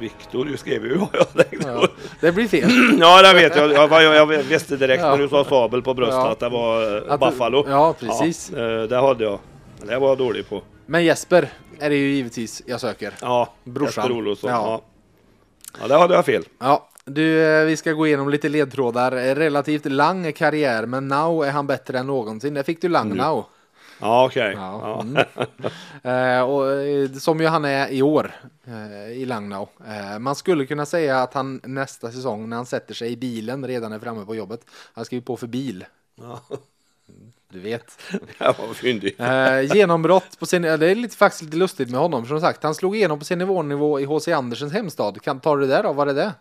B: Viktor, du skrev ju vad jag tänkte.
A: Ja, det blir fel.
B: Ja, det vet jag. Jag, jag, jag visste direkt när du sa sabel på bröstet
A: Ja.
B: att det var eh,
A: Att-
B: Buffalo.
A: ja, precis.
B: Ja, eh, det hade jag. Det var jag dålig på.
A: Men Jesper är det ju givetvis jag söker.
B: Ja,
A: Brorsan.
B: Jesper Olofsson.
A: Ja.
B: Ja. det hade jag fel.
A: Ja, du, eh, vi ska gå igenom lite ledtrådar. Relativt lång karriär, men now är han bättre än någonsin. Där fick du lång now.
B: Ja, okej.
A: Ja,
B: Ja.
A: mm. Eh, och, eh, som ju han är i år eh, i Langnau. Eh, man skulle kunna säga att han nästa säsong när han sätter sig i bilen redan är framme på jobbet. Han skriver på för bil.
B: Ja.
A: Du vet.
B: Var fyndigt.
A: Eh, genombrott på sin, ja, det är lite, faktiskt lite lustigt med honom. Som sagt, han slog igenom på sin nivånivå i HC Andersens hemstad. Kan, du det där då? Var är det det?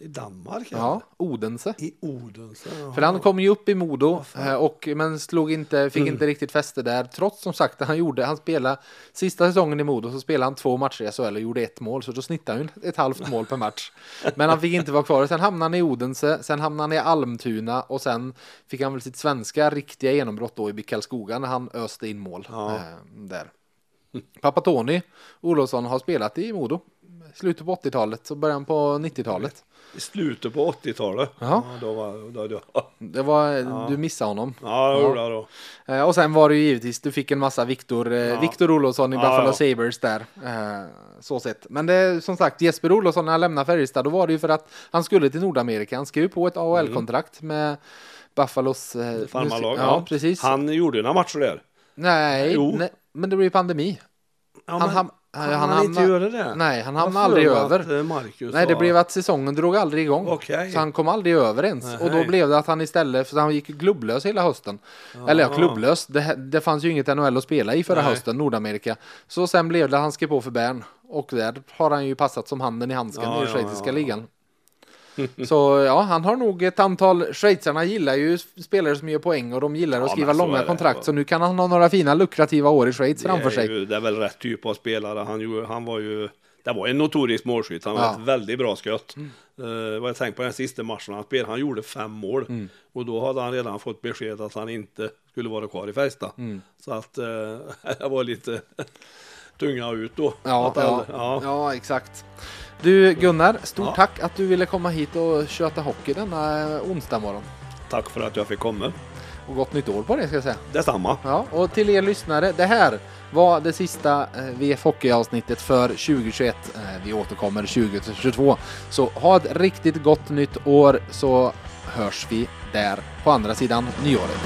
B: I Danmark?
A: Ja, Odense.
B: I Odense?
A: För han kom ju upp i Modo eh, och, men slog inte, fick inte riktigt fäste där. Trots som sagt att han gjorde, han spelade sista säsongen i Modo så spelade han två matcher i SHL och gjorde ett mål. Så då snittade han ett halvt mål per match. Men han fick inte vara kvar. Sen hamnade han i Odense, sen hamnade han i Almtuna och sen fick han väl sitt svenska riktiga genombrott då i BIK Karlskoga när han öste in mål.
B: Ja.
A: Eh, där. Pappa Tony Olofsson har spelat i Modo. Slutet på 80-talet och början på 90-talet.
B: I slutet på 80-talet?
A: Ja.
B: då var, då, då.
A: Det var, du missade honom.
B: Ja, det gjorde jag då.
A: Eh, Och sen var det ju givetvis, du fick en massa Viktor, eh, Viktor Olofsson i
B: Ja,
A: Buffalo
B: ja.
A: Sabres där. Eh, så sett. Men det som sagt Jesper Olofsson när han lämnade Färjestad, då var det ju för att han skulle till Nordamerika. Han skrev på ett AHL-kontrakt med Buffalos
B: Farmarlag.
A: Ja, precis.
B: Han gjorde några matcher där.
A: Nej,
B: Jo.
A: nej, men det blev ju pandemi.
B: Ja,
A: Han
B: men han,
A: han
B: han inte
A: hamna-
B: göra det?
A: Nej, han hamnade aldrig över.
B: eh, Marcus
A: Nej, det
B: sa-
A: blev att säsongen drog aldrig igång.
B: Okej.
A: Så han kom aldrig över ens. Och då
B: Nej.
A: blev det att han istället, för han gick klubblös hela hösten. Eller ja,
B: Aha.
A: klubblös. Det, det fanns ju inget NHL att spela i förra
B: Nej.
A: hösten, Nordamerika. Så sen blev det att han skrev på för Bern. Och där har han ju passat som handen i handsken
B: Ja,
A: i
B: ja,
A: schweiziska
B: ja.
A: ligan. Så ja, han har nog ett antal, schweizarna gillar ju spelare som gör poäng och de gillar att
B: Ja,
A: skriva
B: så
A: långa
B: det.
A: kontrakt. Så nu kan han ha några fina lukrativa år i Schweiz framför
B: det, är
A: sig.
B: ju, det är väl rätt typ av spelare. Han, ju, han var ju det var en notorisk målskytt. Han var
A: Ja. Mm.
B: ett väldigt bra skott. Uh, vad jag tänkte på den sista matchen han spelade. Han gjorde fem mål.
A: Mm.
B: Och då hade han redan fått besked att han inte skulle vara kvar i Färjestad.
A: Mm.
B: Så att uh, det var lite tunga ut då.
A: Ja, ja, ja.
B: ja.
A: exakt. Du Gunnar, stort
B: Ja.
A: tack att du ville komma hit och köta hockey denna onsdag morgon.
B: Tack för att jag fick komma.
A: Och gott nytt år på det ska jag säga.
B: Detsamma.
A: Ja, och till er lyssnare, det här var det sista eh, VF Hockey-avsnittet för 2021. Eh, vi återkommer 2022. Så ha ett riktigt gott nytt år så hörs vi där på andra sidan nyåret.